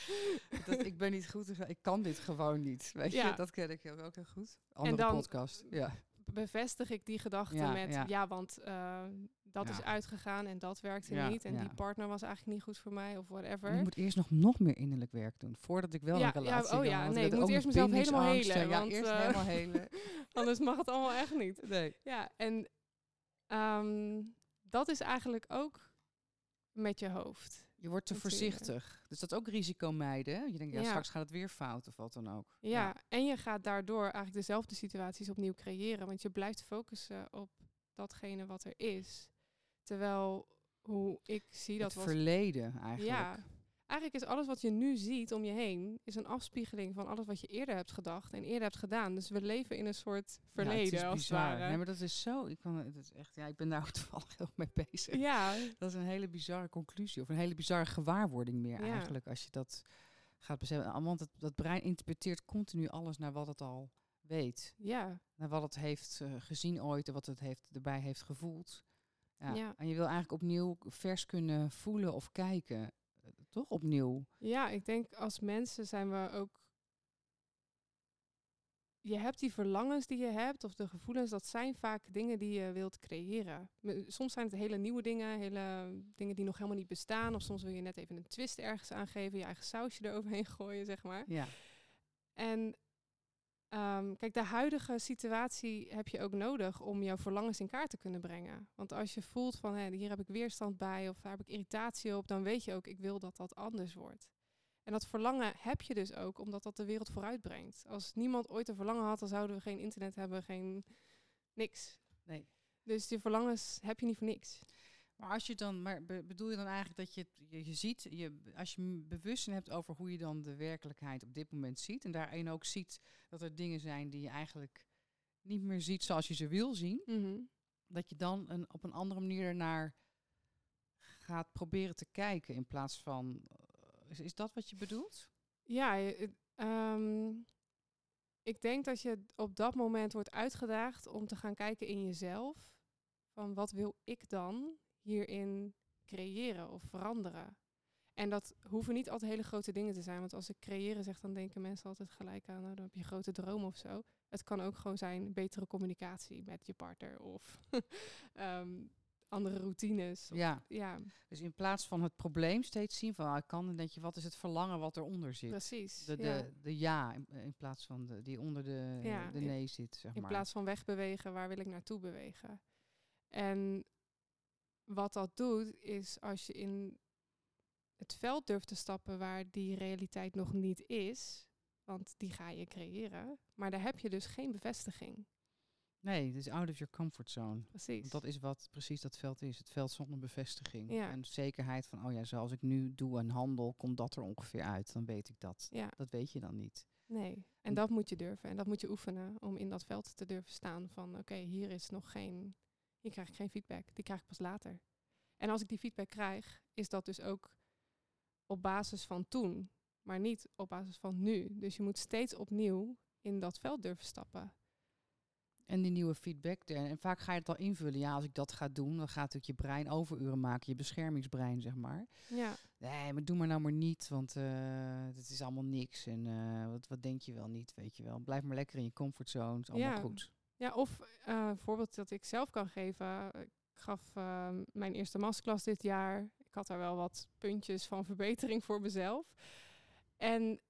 Speaker 1: dat, ik ben niet goed. in- Ik kan dit gewoon niet. Weet
Speaker 2: Ja.
Speaker 1: je, dat ken ik ook heel goed. Andere
Speaker 2: dan-
Speaker 1: podcast. Ja.
Speaker 2: bevestig ik die gedachte
Speaker 1: Ja,
Speaker 2: met,
Speaker 1: ja.
Speaker 2: ja, want eh, dat is
Speaker 1: Ja.
Speaker 2: uitgegaan en dat werkte
Speaker 1: Ja,
Speaker 2: niet. En
Speaker 1: ja.
Speaker 2: die partner was eigenlijk niet goed voor mij of whatever.
Speaker 1: Ik moet eerst nog, nog meer innerlijk werk doen, voordat ik wel
Speaker 2: Ja,
Speaker 1: een
Speaker 2: ja,
Speaker 1: relatie
Speaker 2: oh ja,
Speaker 1: want
Speaker 2: nee,
Speaker 1: heb
Speaker 2: ik moet eerst mezelf helemaal helen,
Speaker 1: Ja,
Speaker 2: want,
Speaker 1: eerst
Speaker 2: eh,
Speaker 1: helemaal helen.
Speaker 2: Anders mag het allemaal echt niet.
Speaker 1: Nee.
Speaker 2: Ja, en ehm, dat is eigenlijk ook met je hoofd.
Speaker 1: Je wordt te voorzichtig. Dus dat is ook risico mijden. Je denkt, ja,
Speaker 2: Ja.
Speaker 1: straks gaat het weer fout of wat dan ook.
Speaker 2: Ja, en je gaat daardoor eigenlijk dezelfde situaties opnieuw creëren. Want je blijft focussen op datgene wat er is. Terwijl hoe ik zie dat
Speaker 1: het
Speaker 2: was
Speaker 1: verleden eigenlijk.
Speaker 2: Ja, eigenlijk is alles wat je nu ziet om je heen, is een afspiegeling van alles wat je eerder hebt gedacht en eerder hebt gedaan. Dus we leven in een soort
Speaker 1: Ja,
Speaker 2: verleden,
Speaker 1: het is
Speaker 2: als
Speaker 1: bizar.
Speaker 2: ware.
Speaker 1: Nee, maar dat is zo. Ik, kan, het is echt, ja, ik ben daar toevallig heel mee bezig.
Speaker 2: Ja,
Speaker 1: Dat is een hele bizarre conclusie. Of een hele bizarre gewaarwording meer
Speaker 2: Ja.
Speaker 1: eigenlijk. Als je dat gaat beseffen. Want het, dat brein interpreteert continu alles naar wat het al weet.
Speaker 2: ja,
Speaker 1: Naar wat het heeft eh, gezien ooit en wat het heeft, erbij heeft gevoeld. Ja.
Speaker 2: Ja.
Speaker 1: En je wil eigenlijk opnieuw vers kunnen voelen of kijken. Eh, Toch opnieuw.
Speaker 2: ja, ik denk als mensen zijn we ook. Je hebt die verlangens die je hebt, of de gevoelens, dat zijn vaak dingen die je wilt creëren. Soms zijn het hele nieuwe dingen, hele dingen die nog helemaal niet bestaan. Of soms wil je net even een twist ergens aangeven, je eigen sausje eroverheen gooien, zeg maar.
Speaker 1: Ja.
Speaker 2: En ehm, kijk, de huidige situatie heb je ook nodig om jouw verlangens in kaart te kunnen brengen. Want als je voelt van hé, hier heb ik weerstand bij of daar heb ik irritatie op, dan weet je ook, ik wil dat dat anders wordt. En dat verlangen heb je dus ook omdat dat de wereld vooruit brengt. Als niemand ooit een verlangen had, dan zouden we geen internet hebben, geen niks.
Speaker 1: Nee.
Speaker 2: Dus die verlangens heb je niet voor niks.
Speaker 1: Maar als je dan, maar be- bedoel je dan eigenlijk dat je, je, je ziet, je, als je bewustzijn hebt over hoe je dan de werkelijkheid op dit moment ziet, en daarin ook ziet dat er dingen zijn die je eigenlijk niet meer ziet zoals je ze wil zien, dat je dan een, op een andere manier ernaar gaat proberen te kijken in plaats van, eh, is, is dat wat je bedoelt?
Speaker 2: Ja, je- ehm, ik denk dat je op dat moment wordt uitgedaagd om te gaan kijken in jezelf. Van wat wil ik dan hierin creëren of veranderen? En dat hoeven niet altijd hele grote dingen te zijn. Want als ik creëren zeg, dan denken mensen altijd gelijk aan, nou, dan heb je grote droom of zo. Het kan ook gewoon zijn betere communicatie met je partner of ehm, andere routines. Of-
Speaker 1: Ja,
Speaker 2: ja,
Speaker 1: dus in plaats van het probleem steeds zien van, ah, ik kan, dan denk je, wat is het verlangen wat eronder zit?
Speaker 2: precies.
Speaker 1: De, de,
Speaker 2: ja.
Speaker 1: de ja, in, in plaats van de, die onder de,
Speaker 2: Ja,
Speaker 1: de
Speaker 2: in-
Speaker 1: nee zit, zeg
Speaker 2: In
Speaker 1: maar.
Speaker 2: plaats van wegbewegen, waar wil ik naartoe bewegen? En wat dat doet, is als je in het veld durft te stappen waar die realiteit nog niet is, want die ga je creëren, maar daar heb je dus geen bevestiging.
Speaker 1: Nee, het is out of your comfort zone.
Speaker 2: Precies.
Speaker 1: Want dat is wat precies dat veld is. Het veld zonder bevestiging.
Speaker 2: Ja.
Speaker 1: En zekerheid van, oh ja, zoals ik nu doe een handel, komt dat er ongeveer uit. Dan weet ik dat.
Speaker 2: Ja,
Speaker 1: Dat weet je dan niet.
Speaker 2: nee.
Speaker 1: En-
Speaker 2: En dat moet je durven. En dat moet je oefenen om in dat veld te durven staan van oké, hier is nog geen, hier krijg ik geen feedback. Die krijg ik pas later. En als ik die feedback krijg, is dat dus ook op basis van toen, maar niet op basis van nu. Dus je moet steeds opnieuw in dat veld durven stappen.
Speaker 1: En die nieuwe feedback. En vaak ga je het al invullen. Ja, als ik dat ga doen, dan gaat natuurlijk je brein overuren maken. Je beschermingsbrein, zeg maar.
Speaker 2: Ja,
Speaker 1: Nee, maar doe maar nou maar niet, want eh het is allemaal niks. En eh, wat, wat denk je wel niet, weet je wel. Blijf maar lekker in je comfortzone, is allemaal
Speaker 2: Ja.
Speaker 1: goed.
Speaker 2: Ja, of eh, een voorbeeld dat ik zelf kan geven. Ik gaf ehm, mijn eerste masterclass dit jaar. Ik had daar wel wat puntjes van verbetering voor mezelf. En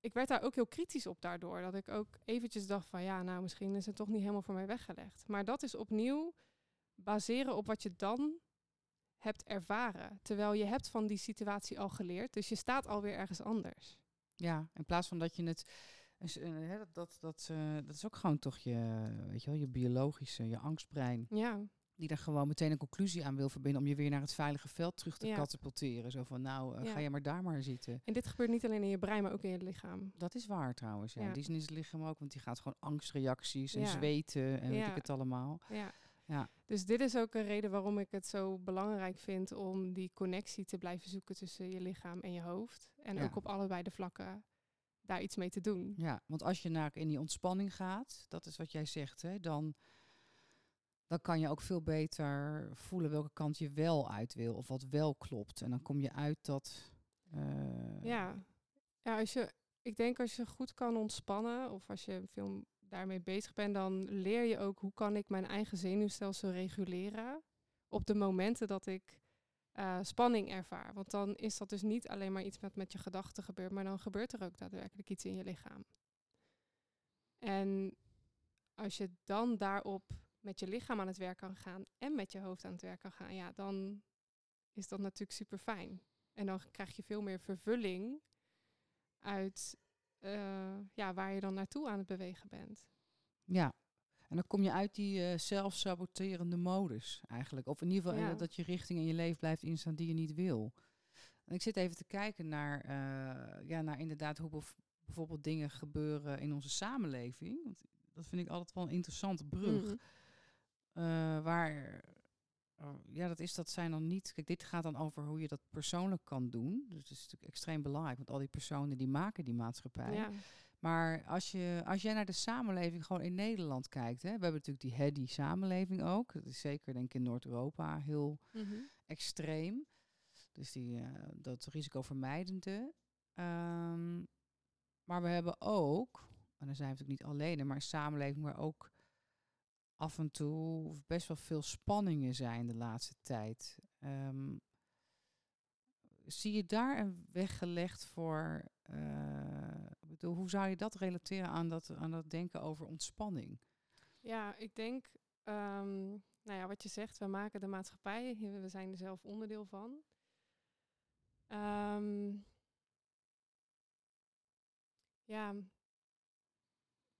Speaker 2: ik werd daar ook heel kritisch op daardoor. Dat ik ook eventjes dacht van ja, nou misschien is het toch niet helemaal voor mij weggelegd. Maar dat is opnieuw baseren op wat je dan hebt ervaren. Terwijl je hebt van die situatie al geleerd. Dus je staat alweer ergens anders.
Speaker 1: Ja, in plaats van dat je het... eh, dat, dat, dat, dat is ook gewoon toch je, weet je wel, je biologische, je angstbrein.
Speaker 2: Ja,
Speaker 1: Die daar gewoon meteen een conclusie aan wil verbinden om je weer naar het veilige veld terug te
Speaker 2: Ja.
Speaker 1: katapulteren. Zo van, nou, eh,
Speaker 2: Ja.
Speaker 1: ga je maar daar maar zitten.
Speaker 2: en dit gebeurt niet alleen in je brein, maar ook in je lichaam.
Speaker 1: Dat is waar trouwens. Ja. In die is het lichaam ook, want die gaat gewoon angstreacties en
Speaker 2: Ja.
Speaker 1: zweten en weet ik het allemaal.
Speaker 2: Ja.
Speaker 1: Ja.
Speaker 2: Dus dit is ook een reden waarom ik het zo belangrijk vind om die connectie te blijven zoeken tussen je lichaam en je hoofd. En
Speaker 1: Ja.
Speaker 2: ook op allebei de vlakken daar iets mee te doen.
Speaker 1: Ja, want als je naar in die ontspanning gaat, dat is wat jij zegt, hè, dan, dan kan je ook veel beter voelen welke kant je wel uit wil of wat wel klopt. En dan kom je uit dat. eh,
Speaker 2: Ja. ja als je, ik denk als je goed kan ontspannen of als je veel daarmee bezig bent, dan leer je ook hoe kan ik mijn eigen zenuwstelsel reguleren op de momenten dat ik eh, spanning ervaar. Want dan is dat dus niet alleen maar iets wat met je gedachten gebeurt, maar dan gebeurt er ook daadwerkelijk iets in je lichaam. En als je dan daarop met je lichaam aan het werk kan gaan en met je hoofd aan het werk kan gaan, ja, dan is dat natuurlijk super fijn. En dan krijg je veel meer vervulling uit eh, ja, waar je dan naartoe aan het bewegen bent.
Speaker 1: Ja. En dan kom je uit die eh, zelfsaboterende modus eigenlijk. Of in ieder geval eh,
Speaker 2: Ja.
Speaker 1: dat je richting in je leven blijft instaan die je niet wil. En ik zit even te kijken naar, eh, ja, naar inderdaad hoe bijvoorbeeld dingen gebeuren in onze samenleving. Want dat vind ik altijd wel een interessante brug.
Speaker 2: Mhm.
Speaker 1: Waar, eh, ja, dat is dat zijn dan niet. Kijk, dit gaat dan over hoe je dat persoonlijk kan doen. Dus het is natuurlijk extreem belangrijk, want al die personen die maken die maatschappij.
Speaker 2: Ja.
Speaker 1: Maar als, je, als jij naar de samenleving gewoon in Nederland kijkt, hè, we hebben natuurlijk die heady samenleving ook. Dat is zeker denk ik in Noord-Europa heel
Speaker 2: Mhm.
Speaker 1: extreem. Dus die, eh, dat risicovermijdende. Ehm, maar we hebben ook, en dan zijn we natuurlijk niet alleen, maar een samenleving waar ook af en toe best wel veel spanningen zijn de laatste tijd. Ehm, zie je daar een weg gelegd voor? eh, hoe zou je dat relateren aan dat, aan dat denken over ontspanning?
Speaker 2: Ja, ik denk, ehm, nou ja, wat je zegt, we maken de maatschappij, we zijn er zelf onderdeel van. Ehm, ja,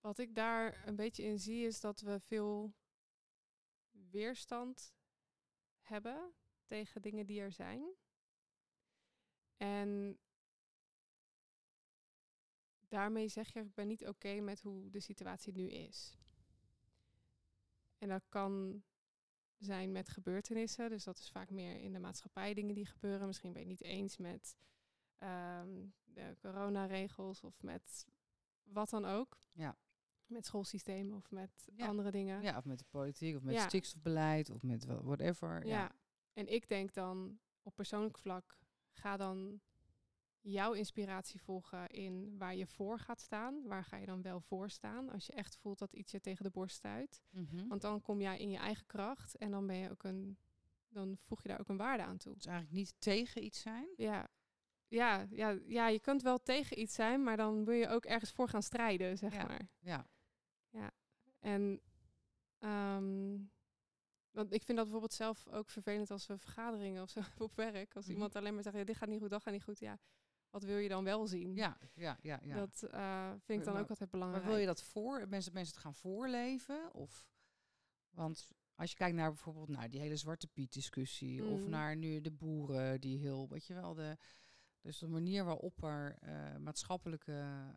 Speaker 2: wat ik daar een beetje in zie is dat we veel weerstand hebben tegen dingen die er zijn. En daarmee zeg je, ik ben niet oké met hoe de situatie nu is. En dat kan zijn met gebeurtenissen. Dus dat is vaak meer in de maatschappij dingen die gebeuren. Misschien ben je het niet eens met ehm, de coronaregels of met wat dan ook.
Speaker 1: Ja.
Speaker 2: Met schoolsysteem of met
Speaker 1: Ja.
Speaker 2: andere dingen.
Speaker 1: Ja, of met de politiek, of met
Speaker 2: Ja.
Speaker 1: stikstofbeleid, of met whatever.
Speaker 2: Ja.
Speaker 1: Ja.
Speaker 2: En ik denk dan op persoonlijk vlak, ga dan jouw inspiratie volgen in waar je voor gaat staan. Waar ga je dan wel voor staan als je echt voelt dat iets je tegen de borst stuit.
Speaker 1: Mhm.
Speaker 2: Want dan kom jij in je eigen kracht en dan ben je ook een, dan voeg je daar ook een waarde aan toe.
Speaker 1: Dus eigenlijk niet tegen iets zijn.
Speaker 2: Ja. Ja, ja, ja, je kunt wel tegen iets zijn, maar dan wil je ook ergens voor gaan strijden, zeg
Speaker 1: Ja.
Speaker 2: maar.
Speaker 1: Ja.
Speaker 2: En ehm, want ik vind dat bijvoorbeeld zelf ook vervelend als we vergaderingen of zo op werk. Als
Speaker 1: Mhm.
Speaker 2: iemand alleen maar zegt, ja, dit gaat niet goed, dat gaat niet goed. Ja, wat wil je dan wel zien?
Speaker 1: Ja, ja, ja. ja.
Speaker 2: Dat eh, vind ik dan
Speaker 1: Maar-
Speaker 2: ook altijd
Speaker 1: maar
Speaker 2: belangrijk.
Speaker 1: wil je dat voor, mensen, mensen het gaan voorleven? Of, want als je kijkt naar bijvoorbeeld naar die hele Zwarte Piet discussie, of
Speaker 2: Mm.
Speaker 1: naar nu de boeren die heel, weet je wel, de, dus de manier waarop er eh, maatschappelijke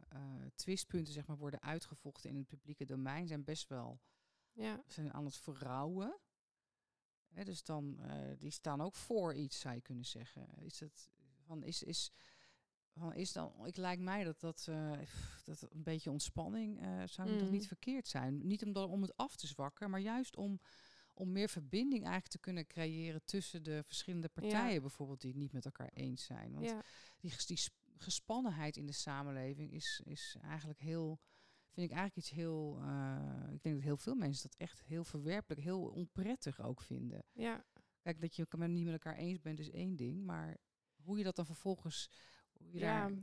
Speaker 1: eh, twistpunten zeg maar, worden uitgevochten in het publieke domein zijn best wel
Speaker 2: Ja,
Speaker 1: zijn aan het verrouwen. Hè, dus dan, die staan ook voor iets, zou je kunnen zeggen. Is het van is is van is dan? Ik lijkt mij dat dat, eh, dat een beetje ontspanning eh, zou toch
Speaker 2: Mm.
Speaker 1: niet verkeerd zijn. Niet om, dat, om het af te zwakken, maar juist om om meer verbinding eigenlijk te kunnen creëren tussen de verschillende partijen, bijvoorbeeld die het niet met elkaar eens zijn. Want
Speaker 2: ja,
Speaker 1: die, die sp- gespannenheid in de samenleving is, is eigenlijk heel, vind ik eigenlijk iets heel, eh, ik denk dat heel veel mensen dat echt heel verwerpelijk, heel onprettig ook vinden.
Speaker 2: ja,
Speaker 1: Kijk, dat je het niet met elkaar eens bent is één ding, maar hoe je dat dan vervolgens, hoe je
Speaker 2: ja.
Speaker 1: daar,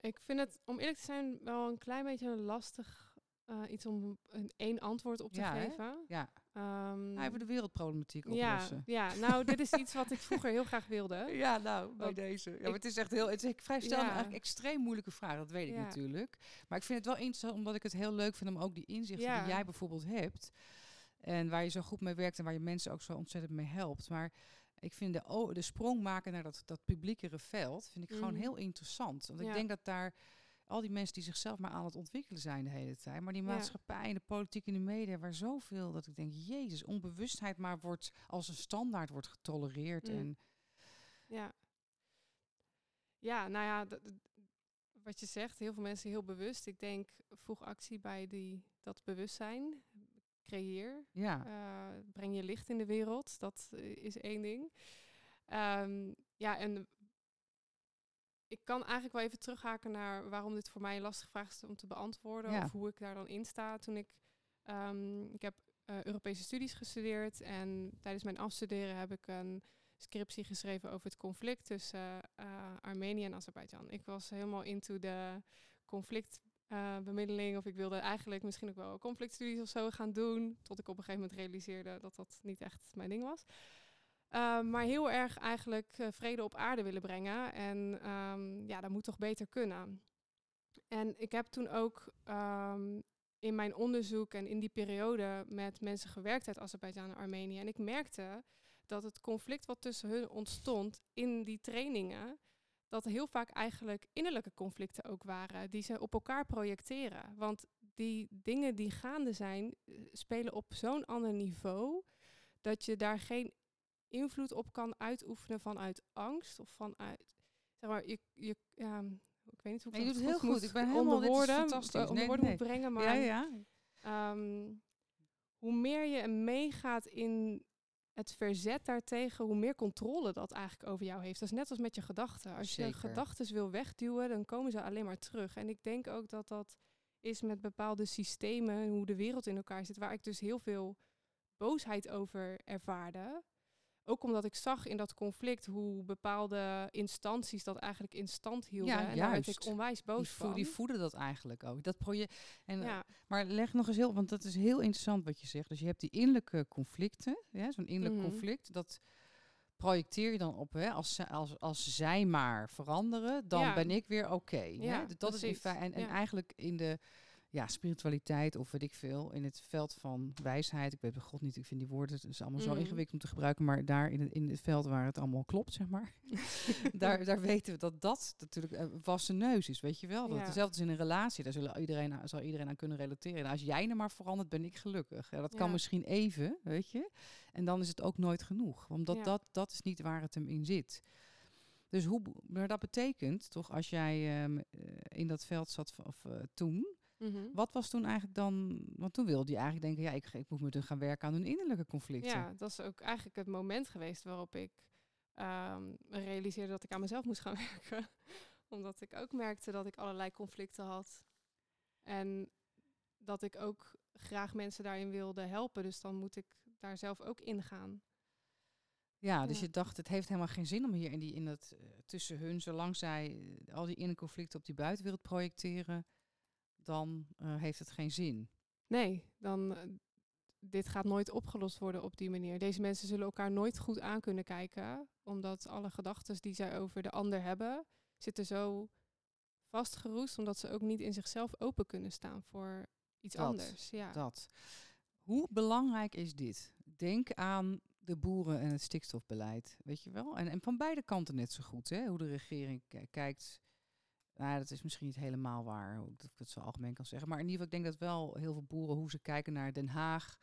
Speaker 2: Ik vind het, om eerlijk te zijn, wel een klein beetje een lastig eh, iets om een één antwoord op te
Speaker 1: Ja, hè?
Speaker 2: geven.
Speaker 1: ja, nou, even de wereldproblematiek
Speaker 2: ja,
Speaker 1: oplossen.
Speaker 2: ja, nou, dit is iets wat ik vroeger heel graag wilde.
Speaker 1: Ja, nou, bij deze. Ja, maar het is echt heel, het is, ik vrij stel
Speaker 2: Ja.
Speaker 1: eigenlijk extreem moeilijke vraag, dat weet ik
Speaker 2: Ja.
Speaker 1: natuurlijk. Maar ik vind het wel interessant, omdat ik het heel leuk vind om ook die inzichten
Speaker 2: Ja.
Speaker 1: die jij bijvoorbeeld hebt, en waar je zo goed mee werkt en waar je mensen ook zo ontzettend mee helpt. Maar ik vind de, de sprong maken naar dat, dat publiekere veld, vind ik gewoon
Speaker 2: Mhm.
Speaker 1: heel interessant. Want ik denk dat daar al die mensen die zichzelf maar aan het ontwikkelen zijn de hele tijd, maar die maatschappij en de politiek en de media, waar zoveel, dat ik denk, jezus, onbewustheid maar wordt als een standaard wordt getolereerd.
Speaker 2: Mm.
Speaker 1: En
Speaker 2: Ja. Ja, nou ja, wat je zegt, heel veel mensen heel bewust. Ik denk, voeg actie bij die, dat bewustzijn. Creëer.
Speaker 1: ja.
Speaker 2: eh, breng je licht in de wereld. Dat eh, is één ding. Ehm, ja, en ik kan eigenlijk wel even terughaken naar waarom dit voor mij een lastige vraag is om te beantwoorden.
Speaker 1: Ja.
Speaker 2: Of hoe ik daar dan in sta. Toen ik, ehm, ik heb eh, Europese studies gestudeerd. En tijdens mijn afstuderen heb ik een scriptie geschreven over het conflict tussen Armenië en Azerbeidzjan. Ik was helemaal into de conflictbemiddeling. of ik wilde eigenlijk misschien ook wel conflictstudies of zo gaan doen. Tot ik op een gegeven moment realiseerde dat dat niet echt mijn ding was. Uh, maar heel erg eigenlijk uh, vrede op aarde willen brengen. En um, ja, dat moet toch beter kunnen. En ik heb toen ook um, in mijn onderzoek en in die periode met mensen gewerkt uit Azerbeidzjan en Armenië. En ik merkte dat het conflict wat tussen hun ontstond in die trainingen, dat heel vaak eigenlijk innerlijke conflicten ook waren, die ze op elkaar projecteren. Want die dingen die gaande zijn, spelen op zo'n ander niveau, dat je daar geen invloed op kan uitoefenen vanuit angst of vanuit, zeg maar, je, je ja, ik weet niet hoe ik
Speaker 1: je
Speaker 2: dat
Speaker 1: doet het heel goed. Ik ben helemaal
Speaker 2: onder woorden,
Speaker 1: fantastisch.
Speaker 2: onder
Speaker 1: nee,
Speaker 2: woorden
Speaker 1: nee.
Speaker 2: moet brengen, maar
Speaker 1: ja, ja.
Speaker 2: um, hoe meer je meegaat in het verzet daartegen, hoe meer controle dat eigenlijk over jou heeft. Dat is net als met je gedachten. Als
Speaker 1: Zeker.
Speaker 2: je gedachten wil wegduwen, dan komen ze alleen maar terug. En ik denk ook dat dat is met bepaalde systemen, hoe de wereld in elkaar zit, waar ik dus heel veel boosheid over ervaarde. Ook omdat ik zag in dat conflict hoe bepaalde instanties dat eigenlijk in stand hielden.
Speaker 1: Ja,
Speaker 2: en daar werd ik onwijs boos
Speaker 1: Die,
Speaker 2: van.
Speaker 1: die voeden dat eigenlijk ook. Dat project. En,
Speaker 2: ja.
Speaker 1: Maar leg nog eens heel, want dat is heel interessant wat je zegt. Dus je hebt die innerlijke conflicten, ja, zo'n innerlijk
Speaker 2: Mhm.
Speaker 1: conflict, dat projecteer je dan op, hè, als, als, als zij maar veranderen, dan
Speaker 2: Ja.
Speaker 1: ben ik weer oké.
Speaker 2: Ja,
Speaker 1: dat is in en, eigenlijk in de ja, spiritualiteit of weet ik veel, in het veld van wijsheid, ik weet bij God niet, ik vind die woorden, het is allemaal zo
Speaker 2: Mhm.
Speaker 1: ingewikkeld om te gebruiken, maar daar in het, in het veld waar het allemaal klopt, zeg maar, daar, daar weten we dat dat natuurlijk een wassen neus is, weet je wel. Dat
Speaker 2: Ja.
Speaker 1: Hetzelfde is in een relatie, daar zullen iedereen, aan- zal iedereen aan kunnen relateren. En als jij er maar verandert, ben ik gelukkig. Ja, dat kan misschien even, weet je. En dan is het ook nooit genoeg, omdat dat, dat is niet waar het hem in zit. Dus hoe, maar dat betekent toch, als jij ehm, eh, in dat veld zat of, eh, toen,
Speaker 2: Mhm.
Speaker 1: wat was toen eigenlijk dan, want toen wilde je eigenlijk denken, ja, ik, ik moet me gaan werken aan hun innerlijke conflicten.
Speaker 2: Ja, dat is ook eigenlijk het moment geweest waarop ik ehm, realiseerde dat ik aan mezelf moest gaan werken. Omdat ik ook merkte dat ik allerlei conflicten had. En dat ik ook graag mensen daarin wilde helpen. Dus dan moet ik daar zelf ook in gaan.
Speaker 1: Ja, dus
Speaker 2: Ja.
Speaker 1: je dacht, het heeft helemaal geen zin om hier in, die, in dat eh, tussen hun, zolang zij eh, al die innerconflicten op die buitenwereld projecteren, dan eh, heeft het geen zin.
Speaker 2: Nee, dan, eh, dit gaat nooit opgelost worden op die manier. Deze mensen zullen elkaar nooit goed aan kunnen kijken, omdat alle gedachten die zij over de ander hebben, zitten zo vastgeroest, omdat ze ook niet in zichzelf open kunnen staan voor iets
Speaker 1: Dat,
Speaker 2: anders. Ja.
Speaker 1: Dat. Hoe belangrijk is dit? Denk aan de boeren en het stikstofbeleid, weet je wel? En, en van beide kanten net zo goed, hè? Hoe de regering ki- kijkt. Nou, dat is misschien niet helemaal waar, hoe ik dat ik het zo algemeen kan zeggen. Maar in ieder geval, ik denk dat wel heel veel boeren, hoe ze kijken naar Den Haag.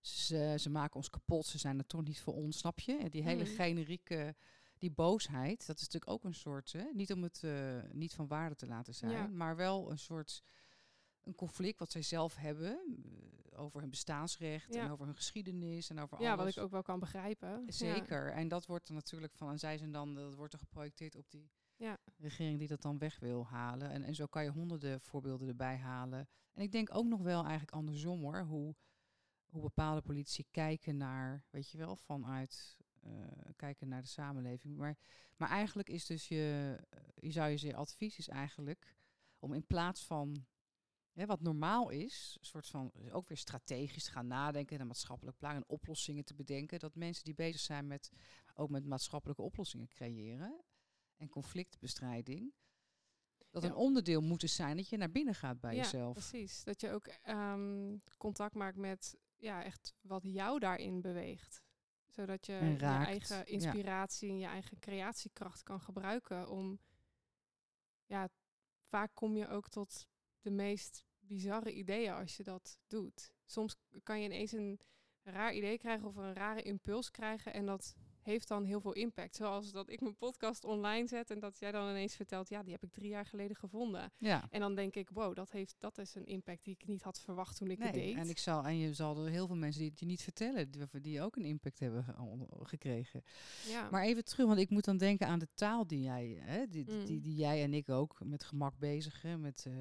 Speaker 1: Ze, ze maken ons kapot, ze zijn er toch niet voor ons, snap je? Die hele
Speaker 2: Mhm.
Speaker 1: generieke, die boosheid, dat is natuurlijk ook een soort, hè? niet om het eh, niet van waarde te laten zijn,
Speaker 2: Ja.
Speaker 1: maar wel een soort een conflict wat zij zelf hebben eh, over hun bestaansrecht en
Speaker 2: Ja.
Speaker 1: over hun geschiedenis en over
Speaker 2: ja, wat
Speaker 1: alles.
Speaker 2: ik ook wel kan begrijpen. Ja.
Speaker 1: Zeker. En dat wordt er natuurlijk van, en zij zijn dan, dat wordt er geprojecteerd op die
Speaker 2: Ja.
Speaker 1: regering die dat dan weg wil halen. En, en zo kan je honderden voorbeelden erbij halen. En ik denk ook nog wel eigenlijk andersom hoor, hoe, hoe bepaalde politici kijken naar, weet je wel, vanuit eh, kijken naar de samenleving. Maar, maar eigenlijk is dus je, je zou je zeggen, advies is eigenlijk om in plaats van wat normaal is, een soort van ook weer strategisch te gaan nadenken, een maatschappelijk plan en oplossingen te bedenken, dat mensen die bezig zijn met ook met maatschappelijke oplossingen creëren en conflictbestrijding, dat
Speaker 2: Ja.
Speaker 1: een onderdeel moet zijn dat je naar binnen gaat bij
Speaker 2: ja,
Speaker 1: jezelf.
Speaker 2: precies. Dat je ook ehm, contact maakt met ja, echt wat jou daarin beweegt. Zodat je je eigen inspiratie en je eigen creatiekracht kan gebruiken om... Ja, vaak kom je ook tot de meest bizarre ideeën als je dat doet. Soms kan je ineens een raar idee krijgen of een rare impuls krijgen en dat heeft dan heel veel impact. Zoals dat ik mijn podcast online zet en dat jij dan ineens vertelt, ja, die heb ik drie jaar geleden gevonden.
Speaker 1: Ja.
Speaker 2: En dan denk ik, wow, dat, heeft, dat is een impact die ik niet had verwacht toen ik het
Speaker 1: Nee,
Speaker 2: deed.
Speaker 1: en, ik zal, en je zal er heel veel mensen die het je niet vertellen, die, die ook een impact hebben gekregen.
Speaker 2: ja.
Speaker 1: Maar even terug, want ik moet dan denken aan de taal die jij, hè, die, die,
Speaker 2: Mm.
Speaker 1: die, die jij en ik ook met gemak bezigen. Met eh,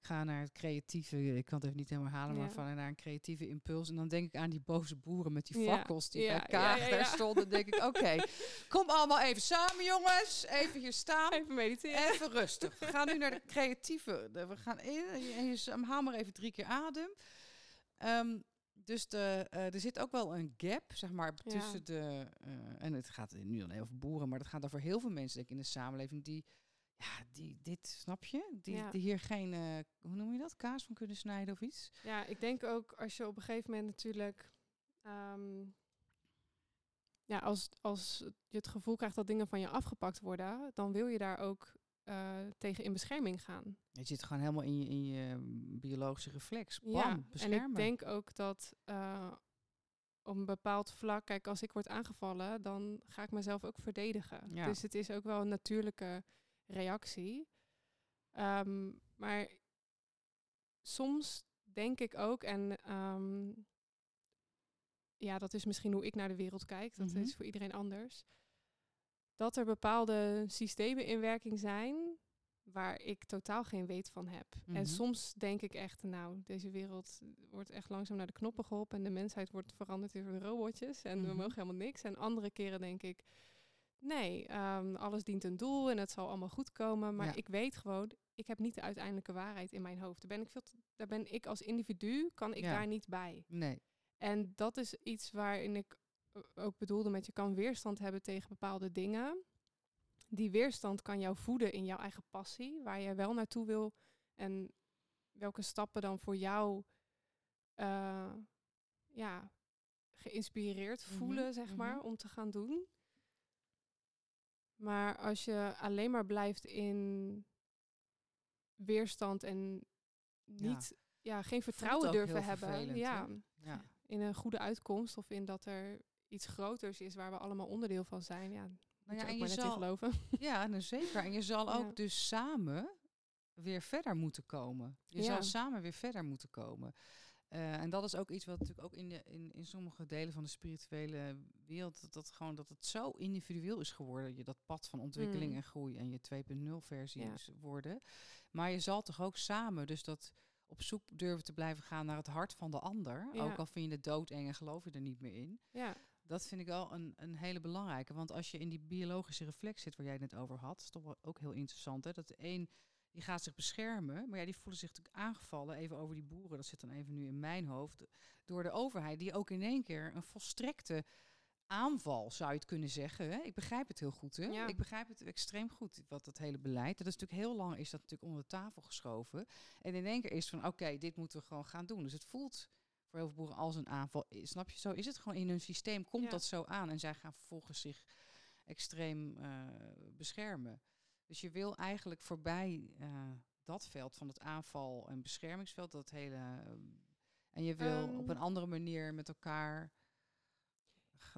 Speaker 1: ga naar het creatieve, ik kan het even niet helemaal halen, maar van naar een creatieve impuls. En dan denk ik aan die boze boeren met die fakkels die
Speaker 2: ja,
Speaker 1: bij Kaag daar stonden. denk ik, oké, kom allemaal even samen jongens, even hier staan.
Speaker 2: Even mediteren.
Speaker 1: Even rustig. We gaan nu naar de creatieve. We gaan in, en je s- haal maar even drie keer adem. Ehm, dus de, eh, er zit ook wel een gap, zeg maar,
Speaker 2: Ja.
Speaker 1: tussen de... eh, en het gaat nu dan over boeren, maar het gaat over heel veel mensen denk ik, in de samenleving die... Ja, die dit, snap je? Die,
Speaker 2: Ja.
Speaker 1: die hier geen, eh, hoe noem je dat, kaas van kunnen snijden of iets?
Speaker 2: Ja, ik denk ook als je op een gegeven moment natuurlijk... ehm, ja, als, als je het gevoel krijgt dat dingen van je afgepakt worden, dan wil je daar ook eh, tegen in bescherming gaan.
Speaker 1: Je zit gewoon helemaal in je, in je biologische reflex. Bam,
Speaker 2: ja, en
Speaker 1: beschermen.
Speaker 2: ik denk ook dat eh, op een bepaald vlak, kijk, als ik word aangevallen, dan ga ik mezelf ook verdedigen.
Speaker 1: Ja.
Speaker 2: Dus het is ook wel een natuurlijke reactie. Ehm, maar soms denk ik ook, en ehm, ja, dat is misschien hoe ik naar de wereld kijk, dat
Speaker 1: Mhm.
Speaker 2: is voor iedereen anders, dat er bepaalde systemen in werking zijn waar ik totaal geen weet van heb.
Speaker 1: Mhm.
Speaker 2: En soms denk ik echt, nou, deze wereld wordt echt langzaam naar de knoppen geholpen en de mensheid wordt veranderd in robotjes en we
Speaker 1: Mhm.
Speaker 2: mogen helemaal niks. En andere keren denk ik, nee, ehm, alles dient een doel en het zal allemaal goed komen. Maar
Speaker 1: Ja.
Speaker 2: ik weet gewoon, ik heb niet de uiteindelijke waarheid in mijn hoofd. Daar ben ik, veel te- daar ben ik als individu, kan ik
Speaker 1: Ja.
Speaker 2: daar niet bij.
Speaker 1: Nee.
Speaker 2: En dat is iets waarin ik eh, ook bedoelde met je kan weerstand hebben tegen bepaalde dingen. Die weerstand kan jou voeden in jouw eigen passie, waar je wel naartoe wil en welke stappen dan voor jou eh, ja, geïnspireerd
Speaker 1: Mhm,
Speaker 2: voelen, zeg
Speaker 1: mhm.
Speaker 2: maar, om te gaan doen. Maar als je alleen maar blijft in weerstand en niet, ja, geen vertrouwen durven hebben, ja,
Speaker 1: Ja.
Speaker 2: in een goede uitkomst of in dat er iets groters is waar we allemaal onderdeel van zijn. Ja, moet
Speaker 1: Nou ja,
Speaker 2: je
Speaker 1: en je
Speaker 2: maar
Speaker 1: zal,
Speaker 2: geloven.
Speaker 1: Ja, nou zeker. En je zal
Speaker 2: Ja.
Speaker 1: ook dus samen weer verder moeten komen. Je
Speaker 2: Ja.
Speaker 1: zal samen weer verder moeten komen. Eh, en dat is ook iets wat natuurlijk ook in, de, in, in sommige delen van de spirituele wereld, dat, dat gewoon dat het zo individueel is geworden. Je dat pad van ontwikkeling
Speaker 2: Mm.
Speaker 1: en groei en je 2.0 versie
Speaker 2: Ja.
Speaker 1: is worden. Maar je zal toch ook samen, dus dat op zoek durven te blijven gaan naar het hart van de ander.
Speaker 2: Ja.
Speaker 1: Ook al vind je het doodeng en geloof je er niet meer in.
Speaker 2: Ja,
Speaker 1: Dat vind ik wel een, een hele belangrijke. Want als je in die biologische reflex zit waar jij het net over had, is toch ook heel interessant. Hè? Dat de een die gaat zich beschermen. Maar ja, die voelen zich natuurlijk aangevallen, even over die boeren, dat zit dan even nu in mijn hoofd, door de overheid, die ook in één keer een volstrekte aanval, zou je het kunnen zeggen. Hè? Ik begrijp het heel goed. Hè?
Speaker 2: Ja.
Speaker 1: Ik begrijp het extreem goed, wat dat hele beleid. Dat is natuurlijk heel lang is dat natuurlijk onder de tafel geschoven. En in één keer is het van, oké, dit moeten we gewoon gaan doen. Dus het voelt voor heel veel boeren als een aanval. Snap je? Zo is het gewoon in hun systeem. Komt
Speaker 2: Ja.
Speaker 1: dat zo aan en zij gaan vervolgens zich extreem eh, beschermen. Dus je wil eigenlijk voorbij eh, dat veld van het aanval- en beschermingsveld, dat hele. eh, en je wil
Speaker 2: Ehm.
Speaker 1: op een andere manier met elkaar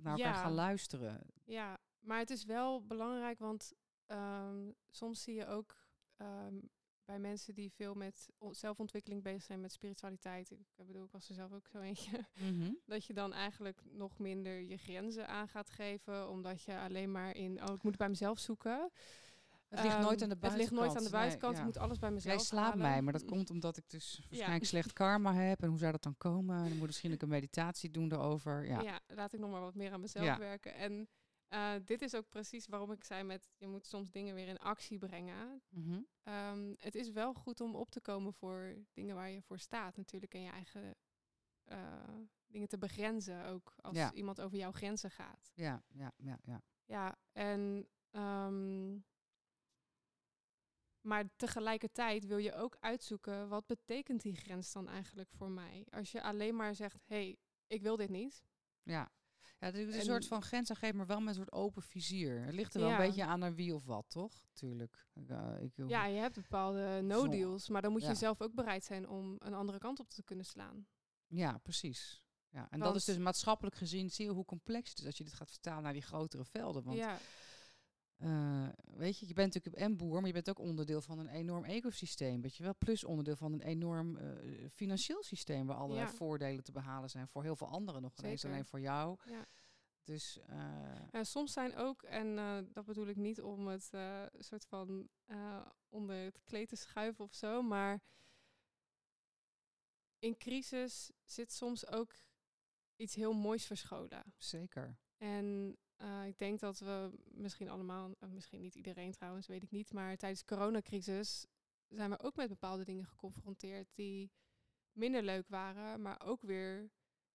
Speaker 1: naar elkaar
Speaker 2: Ja.
Speaker 1: gaan luisteren.
Speaker 2: Ja, maar het is wel belangrijk, want ehm, soms zie je ook ehm, bij mensen die veel met zelfontwikkeling bezig zijn, met spiritualiteit. Ik, bedoel, ik was er zelf ook zo eentje. Dat je dan eigenlijk nog minder je grenzen aan gaat geven, omdat je alleen maar in, oh, ik moet bij mezelf zoeken.
Speaker 1: Het ligt nooit aan de
Speaker 2: Ehm, Het ligt nooit aan de
Speaker 1: buitenkant. Nee,
Speaker 2: buitenkant.
Speaker 1: ja.
Speaker 2: Ik moet alles bij mezelf
Speaker 1: Jij slaapt
Speaker 2: halen.
Speaker 1: mij, maar dat komt omdat ik dus waarschijnlijk slecht karma heb. En hoe zou dat dan komen? Dan moet ik misschien ook een meditatie doen erover. Ja.
Speaker 2: Ja. laat ik nog maar wat meer aan mezelf werken. En eh, dit is ook precies waarom ik zei met, je moet soms dingen weer in actie brengen.
Speaker 1: Mhm.
Speaker 2: Ehm, het is wel goed om op te komen voor dingen waar je voor staat natuurlijk. En je eigen eh, dingen te begrenzen ook. Als iemand over jouw grenzen gaat.
Speaker 1: ja, ja, ja, ja.
Speaker 2: Ja, en... ehm, maar tegelijkertijd wil je ook uitzoeken... wat betekent die grens dan eigenlijk voor mij? Als je alleen maar zegt... hé, hey, ik wil dit niet.
Speaker 1: Ja, ja het is een
Speaker 2: En-
Speaker 1: soort van grens aangeven, maar wel met een soort open vizier. Het ligt er wel een beetje aan naar wie of wat, toch? Tuurlijk. Ik, eh, ik,
Speaker 2: Ja, je hebt bepaalde no-deals. Maar dan moet
Speaker 1: Ja.
Speaker 2: je zelf ook bereid zijn om een andere kant op te kunnen slaan.
Speaker 1: ja, precies. Ja, en dat is dus maatschappelijk gezien, zie je hoe complex het is als je dit gaat vertalen naar die grotere velden. Want
Speaker 2: ja,
Speaker 1: eh, weet je, je bent natuurlijk en boer, maar je bent ook onderdeel van een enorm ecosysteem, weet je wel. Plus onderdeel van een enorm eh, financieel systeem waar allerlei
Speaker 2: Ja.
Speaker 1: voordelen te behalen zijn voor heel veel anderen nog
Speaker 2: Zeker.
Speaker 1: alleen voor jou.
Speaker 2: ja.
Speaker 1: Dus
Speaker 2: En soms zijn ook, en dat bedoel ik niet om het soort van onder het kleed te schuiven of zo, maar in crisis zit soms ook iets heel moois verscholen.
Speaker 1: zeker.
Speaker 2: En eh, ik denk dat we misschien allemaal, eh, misschien niet iedereen trouwens, weet ik niet, maar tijdens de coronacrisis zijn we ook met bepaalde dingen geconfronteerd die minder leuk waren, maar ook weer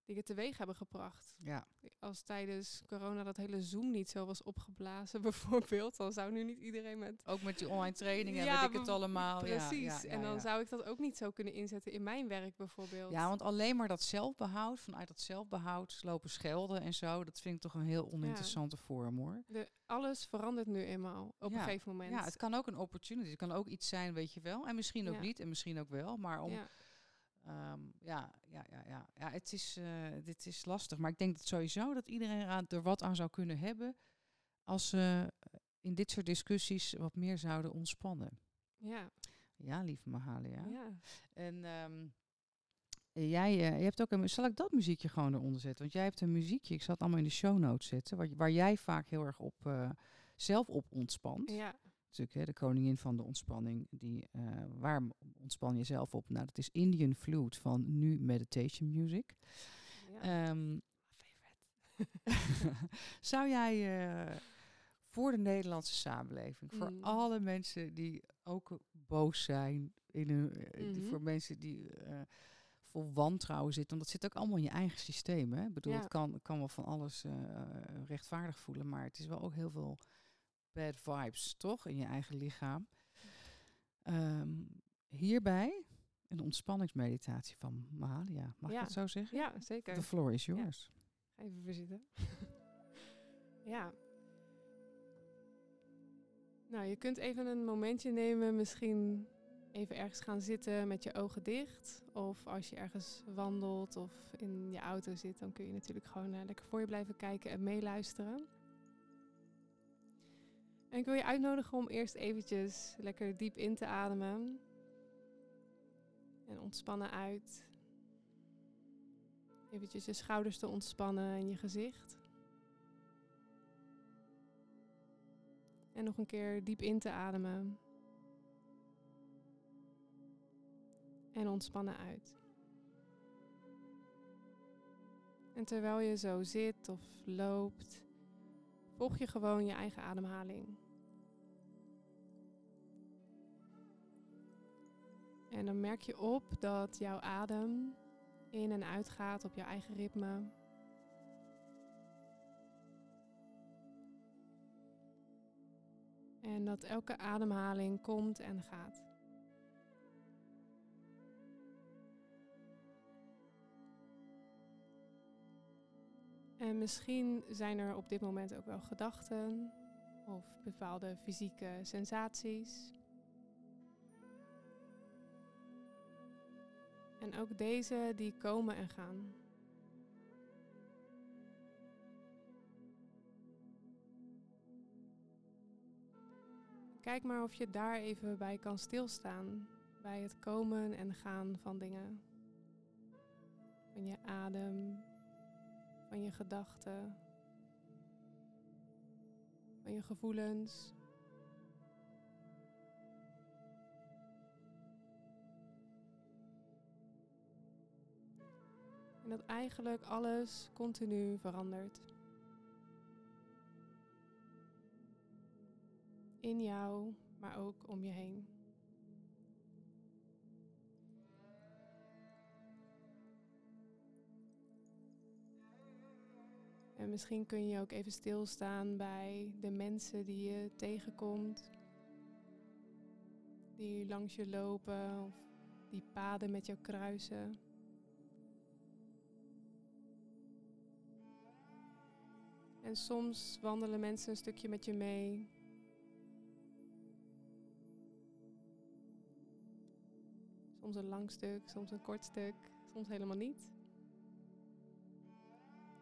Speaker 2: dingen teweeg hebben gebracht.
Speaker 1: Ja,
Speaker 2: Als tijdens corona dat hele Zoom niet zo was opgeblazen bijvoorbeeld, dan zou nu niet iedereen met...
Speaker 1: ook met die online trainingen,
Speaker 2: Ja,
Speaker 1: weet ik het allemaal. Ja,
Speaker 2: Precies,
Speaker 1: ja, ja,
Speaker 2: en dan zou ik dat ook niet zo kunnen inzetten in mijn werk bijvoorbeeld.
Speaker 1: Ja, want alleen maar dat zelfbehoud, vanuit dat zelfbehoud lopen schelden en zo, dat vind ik toch een heel oninteressante vorm hoor.
Speaker 2: De, alles verandert nu eenmaal op een gegeven moment.
Speaker 1: Ja, het kan ook een opportunity, het kan ook iets zijn, weet je wel. En misschien ook niet, en misschien ook wel. Maar om,
Speaker 2: Ja.
Speaker 1: Ehm, ja, ja, ja, ja, ja, het is, eh, dit is lastig. Maar ik denk dat sowieso dat iedereen eraan, er wat aan zou kunnen hebben als ze in dit soort discussies wat meer zouden ontspannen.
Speaker 2: ja,
Speaker 1: Ja, lieve Mahalia.
Speaker 2: ja.
Speaker 1: En ehm, jij eh, je hebt ook een. Zal ik dat muziekje gewoon eronder zetten? Want jij hebt een muziekje, ik zal het allemaal in de show notes zetten, waar, waar jij vaak heel erg op eh, zelf op ontspant.
Speaker 2: ja.
Speaker 1: Natuurlijk, hè, de koningin van de ontspanning. Die, eh, waar ontspan je zelf op? Nou, dat is Indian Flute van Nu Meditation Music.
Speaker 2: ja.
Speaker 1: Ehm, zou jij eh, voor de Nederlandse samenleving, voor
Speaker 2: Mm.
Speaker 1: alle mensen die ook boos zijn, in hun, eh,
Speaker 2: Mhm.
Speaker 1: voor mensen die vol wantrouwen zitten, want dat zit ook allemaal in je eigen systeem. Hè? Ik bedoel,
Speaker 2: Ja.
Speaker 1: het kan, kan wel van alles rechtvaardig voelen, maar het is wel ook heel veel bad vibes, toch? In je eigen lichaam. Ehm, hierbij een ontspanningsmeditatie van Mahalia. Mag
Speaker 2: Ja.
Speaker 1: ik het zo zeggen?
Speaker 2: ja, zeker.
Speaker 1: The floor is yours.
Speaker 2: Even verzitten. ja. Nou, je kunt even een momentje nemen, misschien even ergens gaan zitten met je ogen dicht. Of als je ergens wandelt of in je auto zit, dan kun je natuurlijk gewoon eh, lekker voor je blijven kijken en meeluisteren. En ik wil je uitnodigen om eerst eventjes lekker diep in te ademen. En ontspannen uit. Eventjes je schouders te ontspannen en je gezicht. En nog een keer diep in te ademen. En ontspannen uit. En terwijl je zo zit of loopt, volg je gewoon je eigen ademhaling. En dan merk je op dat jouw adem in en uit gaat op jouw eigen ritme. En dat elke ademhaling komt en gaat. En misschien zijn er op dit moment ook wel gedachten of bepaalde fysieke sensaties. En ook deze die komen en gaan. Kijk maar of je daar even bij kan stilstaan. Bij het komen en gaan van dingen. Van je adem, van je gedachten, van je gevoelens. En dat eigenlijk alles continu verandert. In jou, maar ook om je heen. En misschien kun je ook even stilstaan bij de mensen die je tegenkomt. Die langs je lopen of die paden met jou kruisen. En soms wandelen mensen een stukje met je mee. Soms een lang stuk, soms een kort stuk, soms helemaal niet.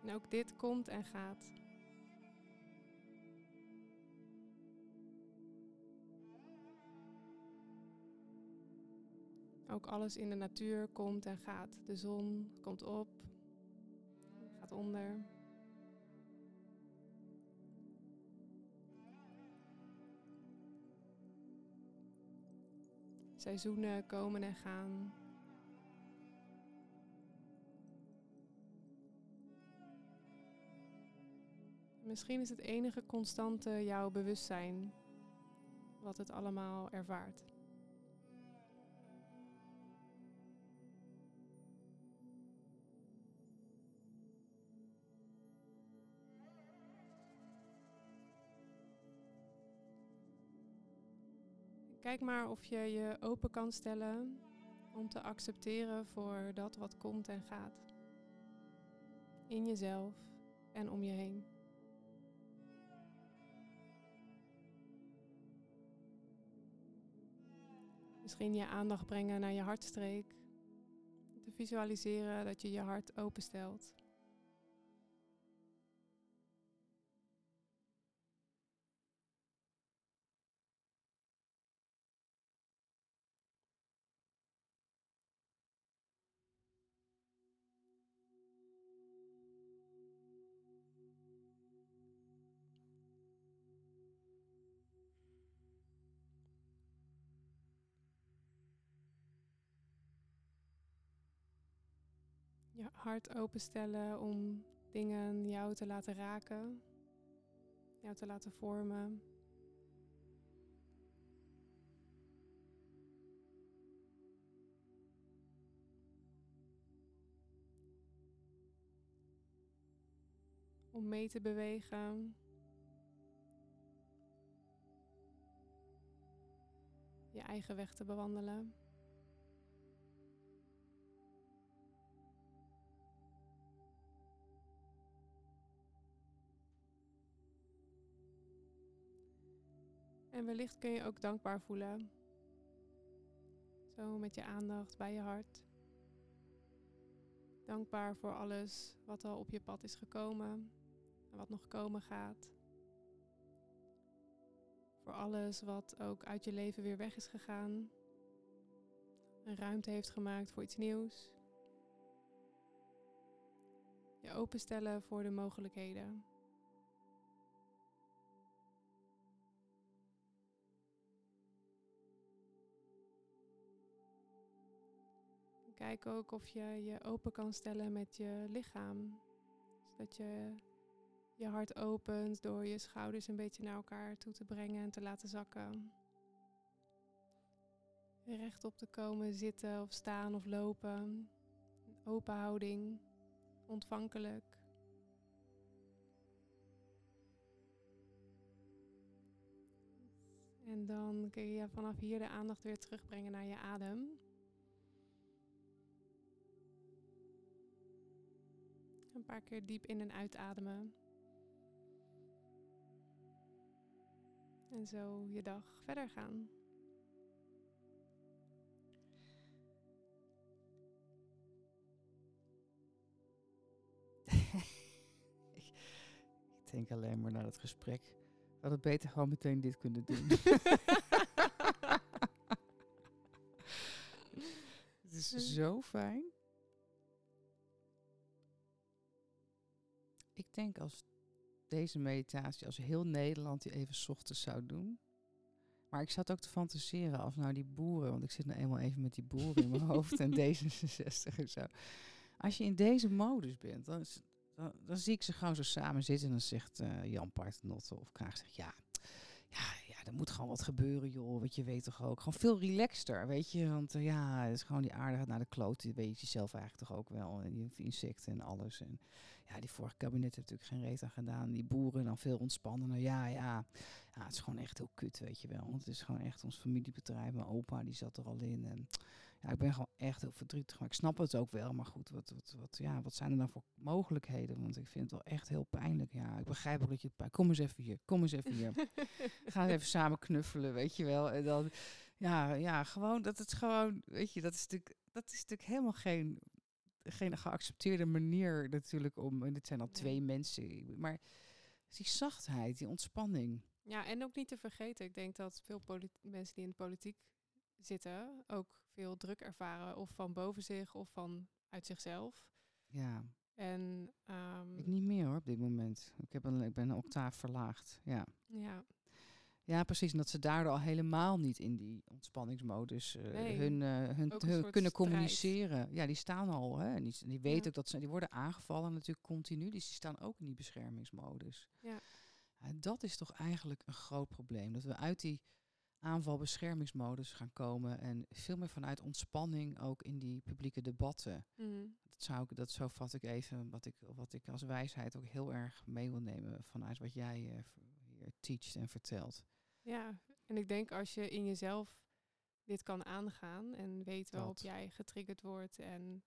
Speaker 2: En ook dit komt en gaat. Ook alles in de natuur komt en gaat. De zon komt op, gaat onder. Seizoenen komen en gaan. Misschien is het enige constante jouw bewustzijn, wat het allemaal ervaart. Kijk maar of je je open kan stellen om te accepteren voor dat wat komt en gaat. In jezelf en om je heen. Misschien je aandacht brengen naar je hartstreek. Te visualiseren dat je je hart openstelt. Hart openstellen om dingen jou te laten raken, jou te laten vormen. Om mee te bewegen. Je eigen weg te bewandelen. En wellicht kun je ook dankbaar voelen. Zo met je aandacht bij je hart. Dankbaar voor alles wat al op je pad is gekomen en wat nog komen gaat. Voor alles wat ook uit je leven weer weg is gegaan. Een ruimte heeft gemaakt voor iets nieuws. Je openstellen voor de mogelijkheden. Kijk ook of je je open kan stellen met je lichaam. Zodat je je hart opent door je schouders een beetje naar elkaar toe te brengen en te laten zakken. rechtop te komen, zitten of staan of lopen. Open houding, ontvankelijk. En dan kun je vanaf hier de aandacht weer terugbrengen naar je adem. Een paar keer diep in en uitademen. En zo je dag verder gaan.
Speaker 1: Ik denk alleen maar naar het gesprek. We hadden beter gewoon meteen dit kunnen doen. het is zo fijn. Ik denk als deze meditatie, als heel Nederland die even ochtends zou doen. Maar ik zat ook te fantaseren als nou die boeren, want ik zit nou eenmaal even met die boeren in mijn hoofd en D66 en zo. Als je in deze modus bent, dan, is- dan, dan zie ik ze gewoon zo samen zitten en dan zegt eh, Jan Paternotte of Kraag zegt ja, ja, ja, er moet gewoon wat gebeuren joh, wat je weet toch ook. Gewoon veel relaxter, weet je, want eh, ja, het is gewoon die aardigheid naar de kloot, die weet je zelf eigenlijk toch ook wel. En die insecten en alles en ja, die vorige kabinet heeft natuurlijk geen reet aan gedaan. Die boeren dan veel ontspannender. Ja, ja, ja, het is gewoon echt heel kut, weet je wel. Want het is gewoon echt ons familiebedrijf. Mijn opa, die zat er al in. En ja, ik ben gewoon echt heel verdrietig. Maar ik snap het ook wel. Maar goed, wat, wat, wat, ja, wat zijn er dan voor mogelijkheden? Want ik vind het wel echt heel pijnlijk. Ja, ik begrijp ook dat je het pijn... Kom eens even hier, kom eens even hier. Ga eens even samen knuffelen, weet je wel. En dan, ja, ja, gewoon, dat het gewoon, weet je, dat is natuurlijk, dat is natuurlijk helemaal geen, geen geaccepteerde manier natuurlijk om, en dit zijn al twee mensen, maar die zachtheid, die ontspanning.
Speaker 2: Ja, en ook niet te vergeten. Ik denk dat veel mensen die in de politiek zitten ook veel druk ervaren. Of van boven zich of van uit zichzelf.
Speaker 1: Ja,
Speaker 2: En ehm,
Speaker 1: ik niet meer hoor op dit moment. Ik, heb een, ik ben een octaaf verlaagd, ja.
Speaker 2: ja,
Speaker 1: Ja, precies. En dat ze daardoor al helemaal niet in die ontspanningsmodus eh,
Speaker 2: Nee,
Speaker 1: hun, eh, hun, kunnen
Speaker 2: strijd.
Speaker 1: communiceren. Ja, die staan al. Hè, en die, die weten
Speaker 2: Ja.
Speaker 1: ook dat ze die worden aangevallen natuurlijk continu. Dus die staan ook in die beschermingsmodus.
Speaker 2: Ja.
Speaker 1: Ja, dat is toch eigenlijk een groot probleem. Dat we uit die aanval-beschermingsmodus gaan komen. En veel meer vanuit ontspanning ook in die publieke debatten.
Speaker 2: mhm.
Speaker 1: Dat, zou ik, dat zo vat ik even wat ik, wat ik als wijsheid ook heel erg mee wil nemen vanuit wat jij v- hier teacht en vertelt.
Speaker 2: Ja. En ik denk als je in jezelf dit kan aangaan en weet waarop
Speaker 1: Dat.
Speaker 2: jij getriggerd wordt en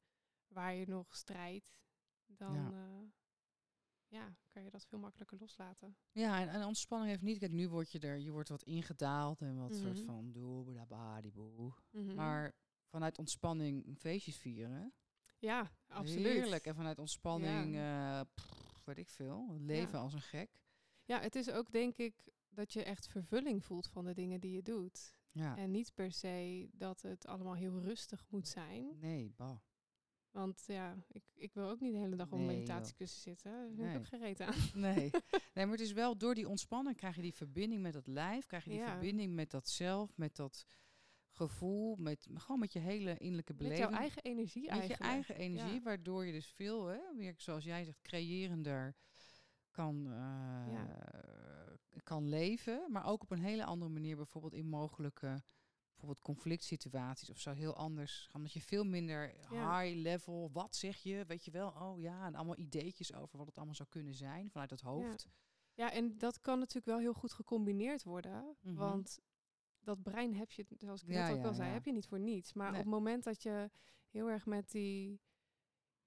Speaker 2: waar je nog strijdt, dan
Speaker 1: Ja.
Speaker 2: ja. ja, kan je dat veel makkelijker loslaten.
Speaker 1: Ja, en, en ontspanning heeft niet. Kijk, nu word je er, je wordt wat ingedaald en wat soort
Speaker 2: Mhm.
Speaker 1: van doe, boe.
Speaker 2: Mhm.
Speaker 1: Maar vanuit ontspanning feestjes vieren.
Speaker 2: ja, absoluut.
Speaker 1: Heerlijk. En vanuit ontspanning, eh pff, weet ik veel, leven
Speaker 2: Ja.
Speaker 1: als een gek.
Speaker 2: Ja, het is ook denk ik dat je echt vervulling voelt van de dingen die je doet.
Speaker 1: Ja.
Speaker 2: En niet per se dat het allemaal heel rustig moet zijn.
Speaker 1: Nee, bah.
Speaker 2: Want ja, ik, ik wil ook niet de hele dag op
Speaker 1: Nee,
Speaker 2: een meditatiekussen zitten. Daar heb
Speaker 1: Nee.
Speaker 2: ik ook geen reet aan.
Speaker 1: Nee. nee, maar het is wel door die ontspanning krijg je die verbinding met dat lijf, krijg je die
Speaker 2: Ja.
Speaker 1: verbinding met dat zelf, met dat gevoel, met gewoon met je hele innerlijke
Speaker 2: Met
Speaker 1: beleving.
Speaker 2: jouw eigen energie
Speaker 1: met
Speaker 2: eigenlijk.
Speaker 1: je eigen energie,
Speaker 2: Ja.
Speaker 1: waardoor je dus veel, hè, meer zoals jij zegt, creërender kan, eh, kan leven. Maar ook op een hele andere manier, bijvoorbeeld in mogelijke bijvoorbeeld conflict situaties of zo heel anders. Omdat je veel minder
Speaker 2: Ja.
Speaker 1: high level, wat zeg je, weet je wel, oh ja, en allemaal ideetjes over wat het allemaal zou kunnen zijn vanuit het hoofd.
Speaker 2: Ja, en dat kan natuurlijk wel heel goed gecombineerd worden.
Speaker 1: Mhm.
Speaker 2: Want dat brein heb je, zoals ik
Speaker 1: Ja,
Speaker 2: net ook al zei, heb je niet voor niets. Maar
Speaker 1: Nee.
Speaker 2: op het moment dat je heel erg met die,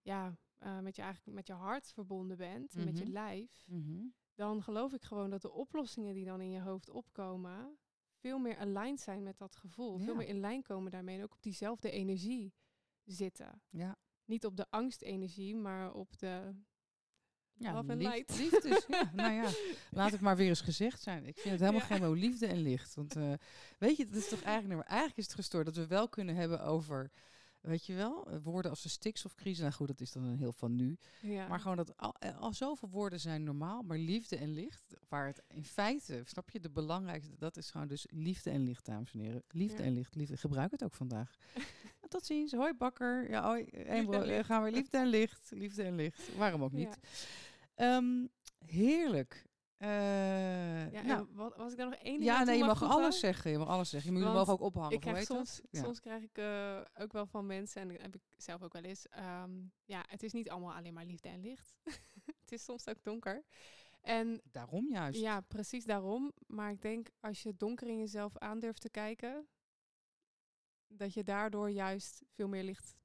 Speaker 2: ja, eh, met je eigenlijk met je hart verbonden bent, en met je
Speaker 1: Mhm.
Speaker 2: lijf,
Speaker 1: Mhm.
Speaker 2: dan geloof ik gewoon dat de oplossingen die dan in je hoofd opkomen, veel meer aligned zijn met dat gevoel. Veel meer in lijn komen daarmee en ook op diezelfde energie zitten.
Speaker 1: Ja.
Speaker 2: Niet op de angstenergie, maar op de
Speaker 1: Ja,
Speaker 2: love and
Speaker 1: lief-
Speaker 2: light.
Speaker 1: liefdes. ja, nou ja, laat het maar weer eens gezegd zijn. Ik vind het helemaal
Speaker 2: Ja.
Speaker 1: geen mooi liefde en licht. Want eh, weet je, dat is toch eigenlijk, nou, eigenlijk is het gestoord dat we wel kunnen hebben over, weet je wel, eh, woorden als de stikstofcrisis. Nou goed, dat is dan een heel van nu.
Speaker 2: Ja.
Speaker 1: Maar gewoon dat al, eh, al zoveel woorden zijn normaal, maar liefde en licht, waar het in feite, snap je, de belangrijkste, dat is gewoon dus liefde en licht, dames en heren. Liefde
Speaker 2: Ja.
Speaker 1: en licht, liefde. Gebruik het ook vandaag. Tot ziens. Hoi bakker. Ja, hoi. Eh, gaan we liefde en licht. Liefde en licht. Waarom ook niet?
Speaker 2: Ja.
Speaker 1: Ehm, heerlijk. Eh,
Speaker 2: Ja,
Speaker 1: Nou.
Speaker 2: wat, was ik daar nog één ding
Speaker 1: Ja,
Speaker 2: aan
Speaker 1: nee, je mag alles zeggen. Je mag alles zeggen. Je hem ook ophangen.
Speaker 2: Ik krijg soms?
Speaker 1: Ja.
Speaker 2: soms krijg ik eh, ook wel van mensen, en dat heb ik zelf ook wel eens. ehm, ja, het is niet allemaal alleen maar liefde en licht. het is soms ook donker. En
Speaker 1: Daarom juist.
Speaker 2: ja, precies daarom. Maar ik denk als je donker in jezelf aandurft te kijken, dat je daardoor juist veel meer licht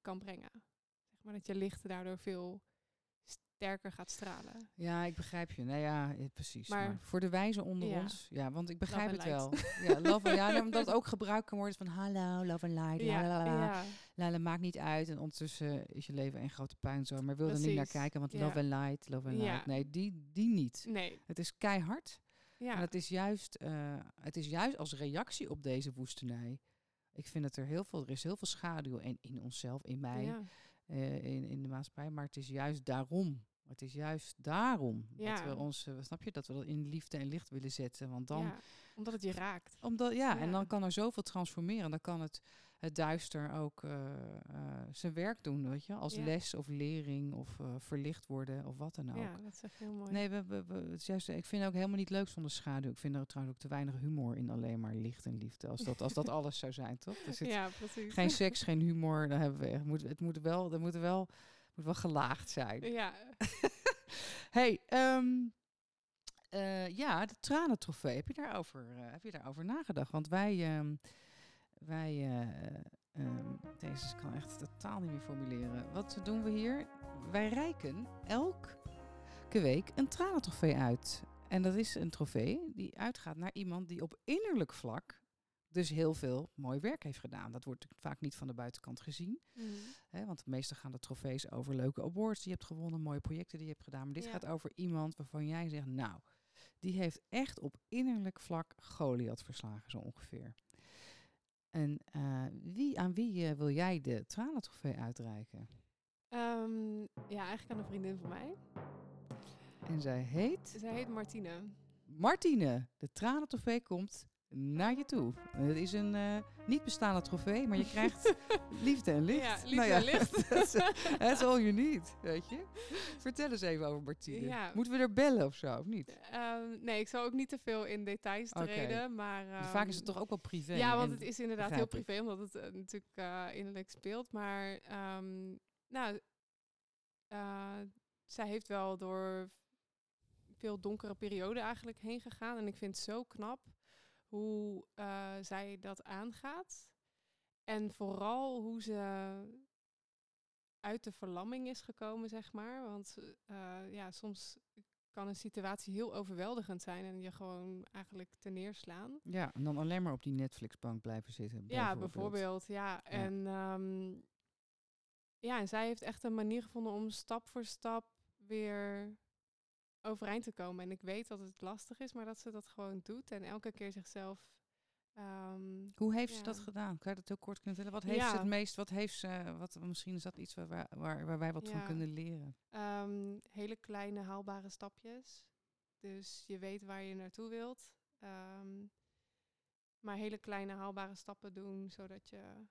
Speaker 2: kan brengen. Zeg maar dat je licht daardoor veel sterker gaat stralen.
Speaker 1: Ja, ik begrijp je. Nee, ja, precies. Maar,
Speaker 2: Maar-
Speaker 1: voor de wijzen onder
Speaker 2: Ja.
Speaker 1: ons, ja, want ik begrijp het wel. Ja, love and, ja, omdat het ook gebruikt kan worden van hallo, love and light,
Speaker 2: Ja,
Speaker 1: la, la, la.
Speaker 2: ja,
Speaker 1: La, la, maakt niet uit. En ondertussen is je leven een grote puinzooi. Maar wil er niet naar kijken, want love and light, love and light. Nee, die, die niet.
Speaker 2: nee.
Speaker 1: Het is keihard.
Speaker 2: Ja,
Speaker 1: En het is, juist, eh, het is juist als reactie op deze woestenij. Ik vind dat er heel veel, er is heel veel schaduw in, in onszelf, in mij,
Speaker 2: ja.
Speaker 1: eh, in, in de maatschappij. Maar het is juist daarom. Het is juist daarom dat we ons, eh, snap je, dat we dat in liefde en licht willen zetten. Want dan,
Speaker 2: ja, omdat het je raakt.
Speaker 1: omdat, ja, en dan kan er zoveel transformeren. Dan kan het, het duister ook eh, eh, zijn werk doen, weet je, als les of lering of verlicht worden of wat dan ook.
Speaker 2: Ja, dat is echt heel mooi.
Speaker 1: Nee, we, we, we- het is juist, ik vind het ook helemaal niet leuk zonder schaduw. Ik vind er trouwens ook te weinig humor in alleen maar licht en liefde. Als dat, als dat alles zou zijn, toch? Zit
Speaker 2: ja, precies.
Speaker 1: geen seks, geen humor. Dan hebben we echt, moet, het moet wel, er moet wel, moet wel gelaagd zijn.
Speaker 2: Ja,
Speaker 1: hey, ehm, eh, ja, de tranentrofee. Heb je daarover, eh, heb je daarover nagedacht? Want wij, ehm, wij, eh, ehm, deze kan echt totaal niet meer formuleren. Wat doen we hier? Wij reiken elke week een tranentrofee uit. En dat is een trofee die uitgaat naar iemand die op innerlijk vlak dus heel veel mooi werk heeft gedaan. Dat wordt vaak niet van de buitenkant gezien.
Speaker 2: Mhm.
Speaker 1: Hè, want meestal gaan de trofees over leuke awards die je hebt gewonnen, mooie projecten die je hebt gedaan. Maar dit
Speaker 2: Ja.
Speaker 1: gaat over iemand waarvan jij zegt, nou, die heeft echt op innerlijk vlak Goliath verslagen, zo ongeveer. En eh, wie, aan wie eh, wil jij de tranentrofee uitreiken?
Speaker 2: Ehm, ja, eigenlijk aan een vriendin van mij.
Speaker 1: En zij heet
Speaker 2: Zij heet Martine.
Speaker 1: Martine. De tranentrofee komt naar je toe. Het is een eh, niet bestaande trofee, maar je krijgt liefde en licht.
Speaker 2: Ja, liefde
Speaker 1: Nou
Speaker 2: en licht.
Speaker 1: That's, that's all you need, weet je. Vertel eens even over Martine.
Speaker 2: Ja.
Speaker 1: Moeten we er bellen of zo, of niet?
Speaker 2: Ehm, nee, ik zal ook niet te veel in details treden, maar...
Speaker 1: Vaak is
Speaker 2: ehm,
Speaker 1: het toch ook wel privé.
Speaker 2: Ja, want het is inderdaad heel
Speaker 1: ik.
Speaker 2: privé, omdat het eh, natuurlijk eh, innerlijk speelt. Maar ehm, nou, zij heeft wel door veel donkere perioden eigenlijk heen gegaan. En ik vind het zo knap hoe eh, zij dat aangaat. En vooral hoe ze uit de verlamming is gekomen, zeg maar. Want eh, ja, soms kan een situatie heel overweldigend zijn en je gewoon eigenlijk te neerslaan.
Speaker 1: Ja, en dan alleen maar op die Netflix-bank blijven zitten.
Speaker 2: Ja, bijvoorbeeld. Ja. En, ehm, ja, en zij heeft echt een manier gevonden om stap voor stap weer overeind te komen. En ik weet dat het lastig is, maar dat ze dat gewoon doet. En elke keer zichzelf... ehm,
Speaker 1: Hoe heeft ze dat gedaan? Kan je dat heel kort kunnen vertellen? Wat heeft ze het meest, wat heeft ze, wat, misschien is dat iets waar, waar, waar, waar wij wat van kunnen leren.
Speaker 2: Ehm, hele kleine haalbare stapjes. Dus je weet waar je naartoe wilt. Ehm, maar hele kleine haalbare stappen doen, zodat je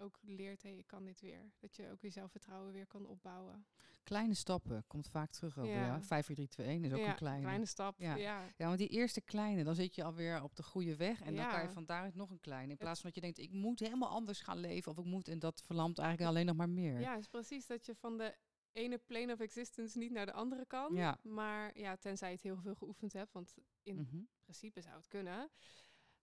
Speaker 2: ook leert, hé, ik kan dit weer. Dat je ook je zelfvertrouwen weer kan opbouwen.
Speaker 1: Kleine stappen, komt vaak terug over, ja.
Speaker 2: Ja.
Speaker 1: 5, 4, 3, 2, 1 is ook
Speaker 2: ja,
Speaker 1: een kleine.
Speaker 2: kleine stap.
Speaker 1: Ja.
Speaker 2: Ja.
Speaker 1: Ja, want die eerste kleine, dan zit je alweer op de goede weg. En dan kan je van daaruit nog een kleine. In plaats van dat je denkt, ik moet helemaal anders gaan leven. Of ik moet, en dat verlamt eigenlijk alleen nog maar meer.
Speaker 2: Ja, is precies dat je van de ene plane of existence niet naar de andere kan.
Speaker 1: Ja.
Speaker 2: Maar ja, tenzij je het heel veel geoefend hebt, want in
Speaker 1: Mhm.
Speaker 2: principe zou het kunnen.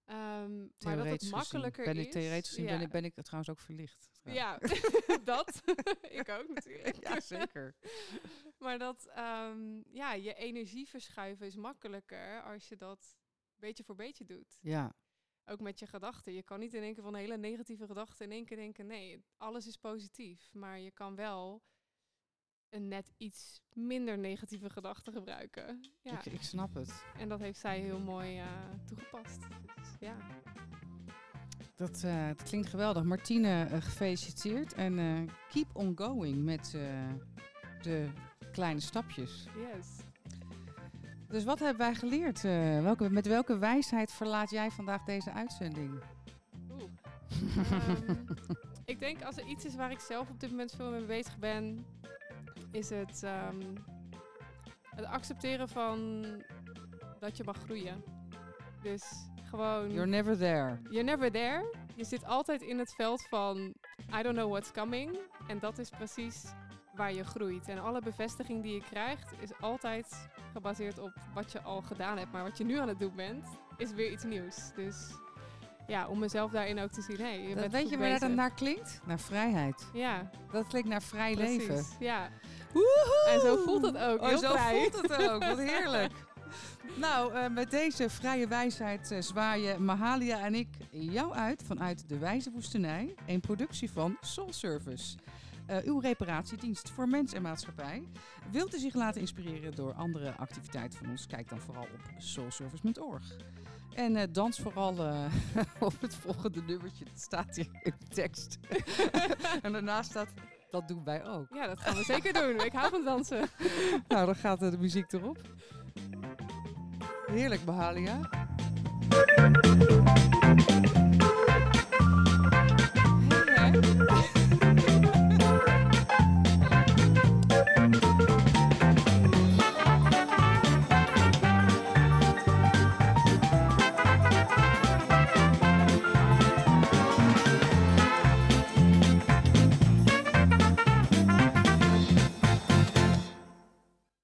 Speaker 2: Ehm, maar dat het makkelijker
Speaker 1: ben
Speaker 2: is.
Speaker 1: ik, theoretisch gezien ben, ik, ben ik trouwens ook verlicht. trouwens.
Speaker 2: Ja, dat. ik ook natuurlijk.
Speaker 1: ja, zeker.
Speaker 2: maar dat ehm, ja, je energie verschuiven is makkelijker als je dat beetje voor beetje doet.
Speaker 1: Ja,
Speaker 2: Ook met je gedachten. Je kan niet in één keer van een hele negatieve gedachte in één keer denken, nee, alles is positief. Maar je kan wel een net iets minder negatieve gedachte gebruiken. Ja,
Speaker 1: ik, ik snap het.
Speaker 2: en dat heeft zij heel mooi eh, toegepast. Dus, ja.
Speaker 1: Dat, eh, dat klinkt geweldig. Martine, eh, gefeliciteerd. En eh, keep on going met eh, de kleine stapjes.
Speaker 2: Yes.
Speaker 1: Dus wat hebben wij geleerd? Eh, welke, met welke wijsheid verlaat jij vandaag deze uitzending?
Speaker 2: Oeh. Ehm, ik denk als er iets is waar ik zelf op dit moment veel mee bezig ben, is het ehm, het accepteren van dat je mag groeien. Dus gewoon,
Speaker 1: You're never there.
Speaker 2: you're never there. Je zit altijd in het veld van, I don't know what's coming. En dat is precies waar je groeit. En alle bevestiging die je krijgt, is altijd gebaseerd op wat je al gedaan hebt. Maar wat je nu aan het doen bent, is weer iets nieuws. Dus ja, om mezelf daarin ook te zien, hey, je
Speaker 1: Dat,
Speaker 2: bent
Speaker 1: weet je waar dat naar klinkt? Naar vrijheid.
Speaker 2: Ja,
Speaker 1: Dat klinkt naar vrij
Speaker 2: precies.
Speaker 1: leven.
Speaker 2: Ja.
Speaker 1: Woehoe!
Speaker 2: En zo voelt het ook,
Speaker 1: Oh,
Speaker 2: heel
Speaker 1: zo
Speaker 2: vrij.
Speaker 1: voelt het ook. Wat heerlijk. Nou, eh, met deze vrije wijsheid eh, zwaaien Mahalia en ik jou uit vanuit de Wijze Woestenij. Een productie van Soul Service. Eh, uw reparatiedienst voor mens en maatschappij. Wilt u zich laten inspireren door andere activiteiten van ons? Kijk dan vooral op soulservice.org. En eh, dans vooral eh, op het volgende nummertje. Dat staat hier in de tekst. en daarnaast staat, dat doen wij ook.
Speaker 2: Ja, dat gaan we zeker doen. Ik hou van dansen.
Speaker 1: Nou, dan gaat eh, de muziek erop. Heerlijk, Mahalia.